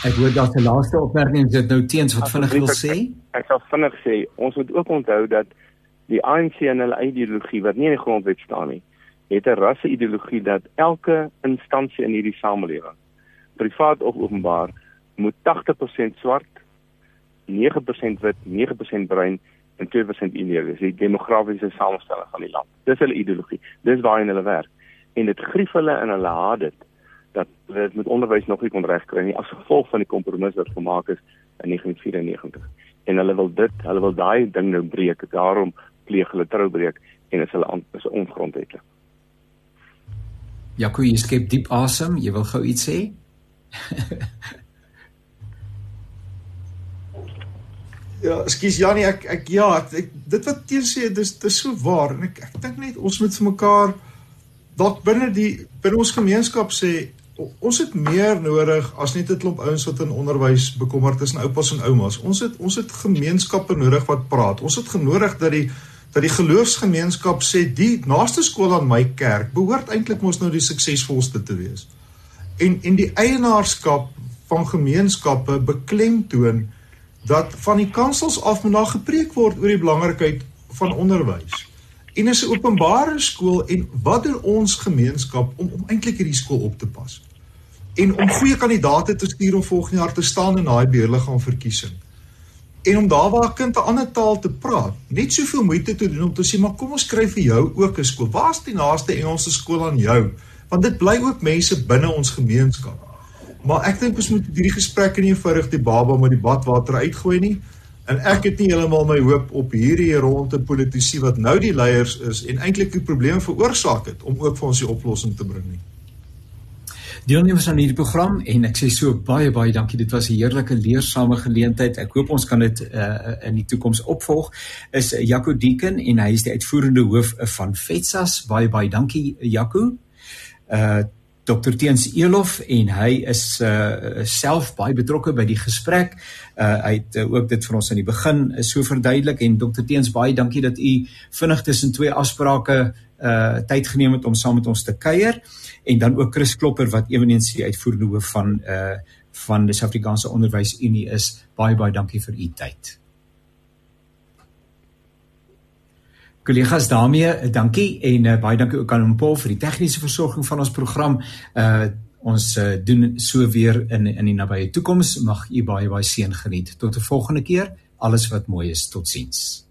Ek hoor dat die laaste opmerking dit nou teens wat vinnig wil sê. Ek, ek sal vinnig sê ons moet ook onthou dat die ANC en hulle ideologie wat nie in die grondwet staan nie, het 'n rasse ideologie dat elke instansie in hierdie samelewing, privaat of openbaar, moet 80% swart, 9% wit, 9% bruin en 2% Indië, dis die demografiese samestelling van die land. Dis hulle ideologie. Dis waarheen hulle werk. En dit grief hulle en hulle haat dit dat dit met onderwys nog nie kon regkry nie as gevolg van die kompromis wat gemaak is in 1994. En hulle wil dit, hulle wil daai ding nou breek. Daarom pleeg hulle troubreek en is hulle is ongrondwetlik. Jaco, jy skep diep asem. Jy wil gou iets sê? Ja, ekskuus Janie, ek ek ja, ek dit wat teen sê, dis dis so waar en ek ek dink net ons moet vir mekaar dalk binne die binne ons gemeenskap sê ons het meer nodig as net 'n klomp ouens wat in onderwys bekommerd is en oupas en oumas. Ons het ons het gemeenskappe nodig wat praat. Ons het genodig dat die dat die geloofsgemeenskap sê die naaste skool aan my kerk behoort eintlik mos nou die suksesvolste te wees. En en die eienaarskap van gemeenskappe beklemtoon dat van die kansels af moet daar gepreek word oor die belangrikheid van onderwys. En is 'n openbare skool en wat doen ons gemeenskap om om eintlik hierdie skool op te pas? En om goeie kandidaate te stuur om volgende jaar te staan in daai beheerliggaam verkiesing. En om daar waar 'n kind 'n ander taal te praat, net soveel moeite te doen om te sê maar kom ons skryf vir jou ook 'n skool. Waar's die naaste Engelse skool aan jou? Want dit bly ook mense binne ons gemeenskap. Maar ek dink ons moet hierdie gesprekke nie eenvoudig die baba met die badwater uitgooi nie. En ek het nie heeltemal my hoop op hierdie ronde politici wat nou die leiers is en eintlik die probleem veroorsaak het om ook vir ons die oplossing te bring nie. Deelnemers aan hierdie program en ek sê so baie baie dankie. Dit was 'n heerlike leersame geleentheid. Ek hoop ons kan dit uh, in die toekoms opvolg. Is Jaco Deeken en hy is die uitvoerende hoof van FETSAS. Baie baie dankie Jaco. Uh Dr Teens Elof en hy is uh self baie betrokke by die gesprek. Uh hy het uh, ook dit vir ons aan die begin uh, so verduidelik en Dr Teens baie dankie dat u vinnig tussen twee afsprake uh tyd geneem het om saam met ons te kuier en dan ook Chris Klopper wat ewenigs die uitvoerende hoof van uh van die Suid-Afrikaanse Onderwysunie is. Baie baie dankie vir u tyd. Kollegas daarmee, eh, dankie en uh, baie dankie ook aan Paul vir die tegniese versorging van ons program. Uh ons uh, doen so weer in in die nabye toekoms. Mag u baie baie seën geniet. Tot 'n volgende keer. Alles wat mooi is. Totsiens.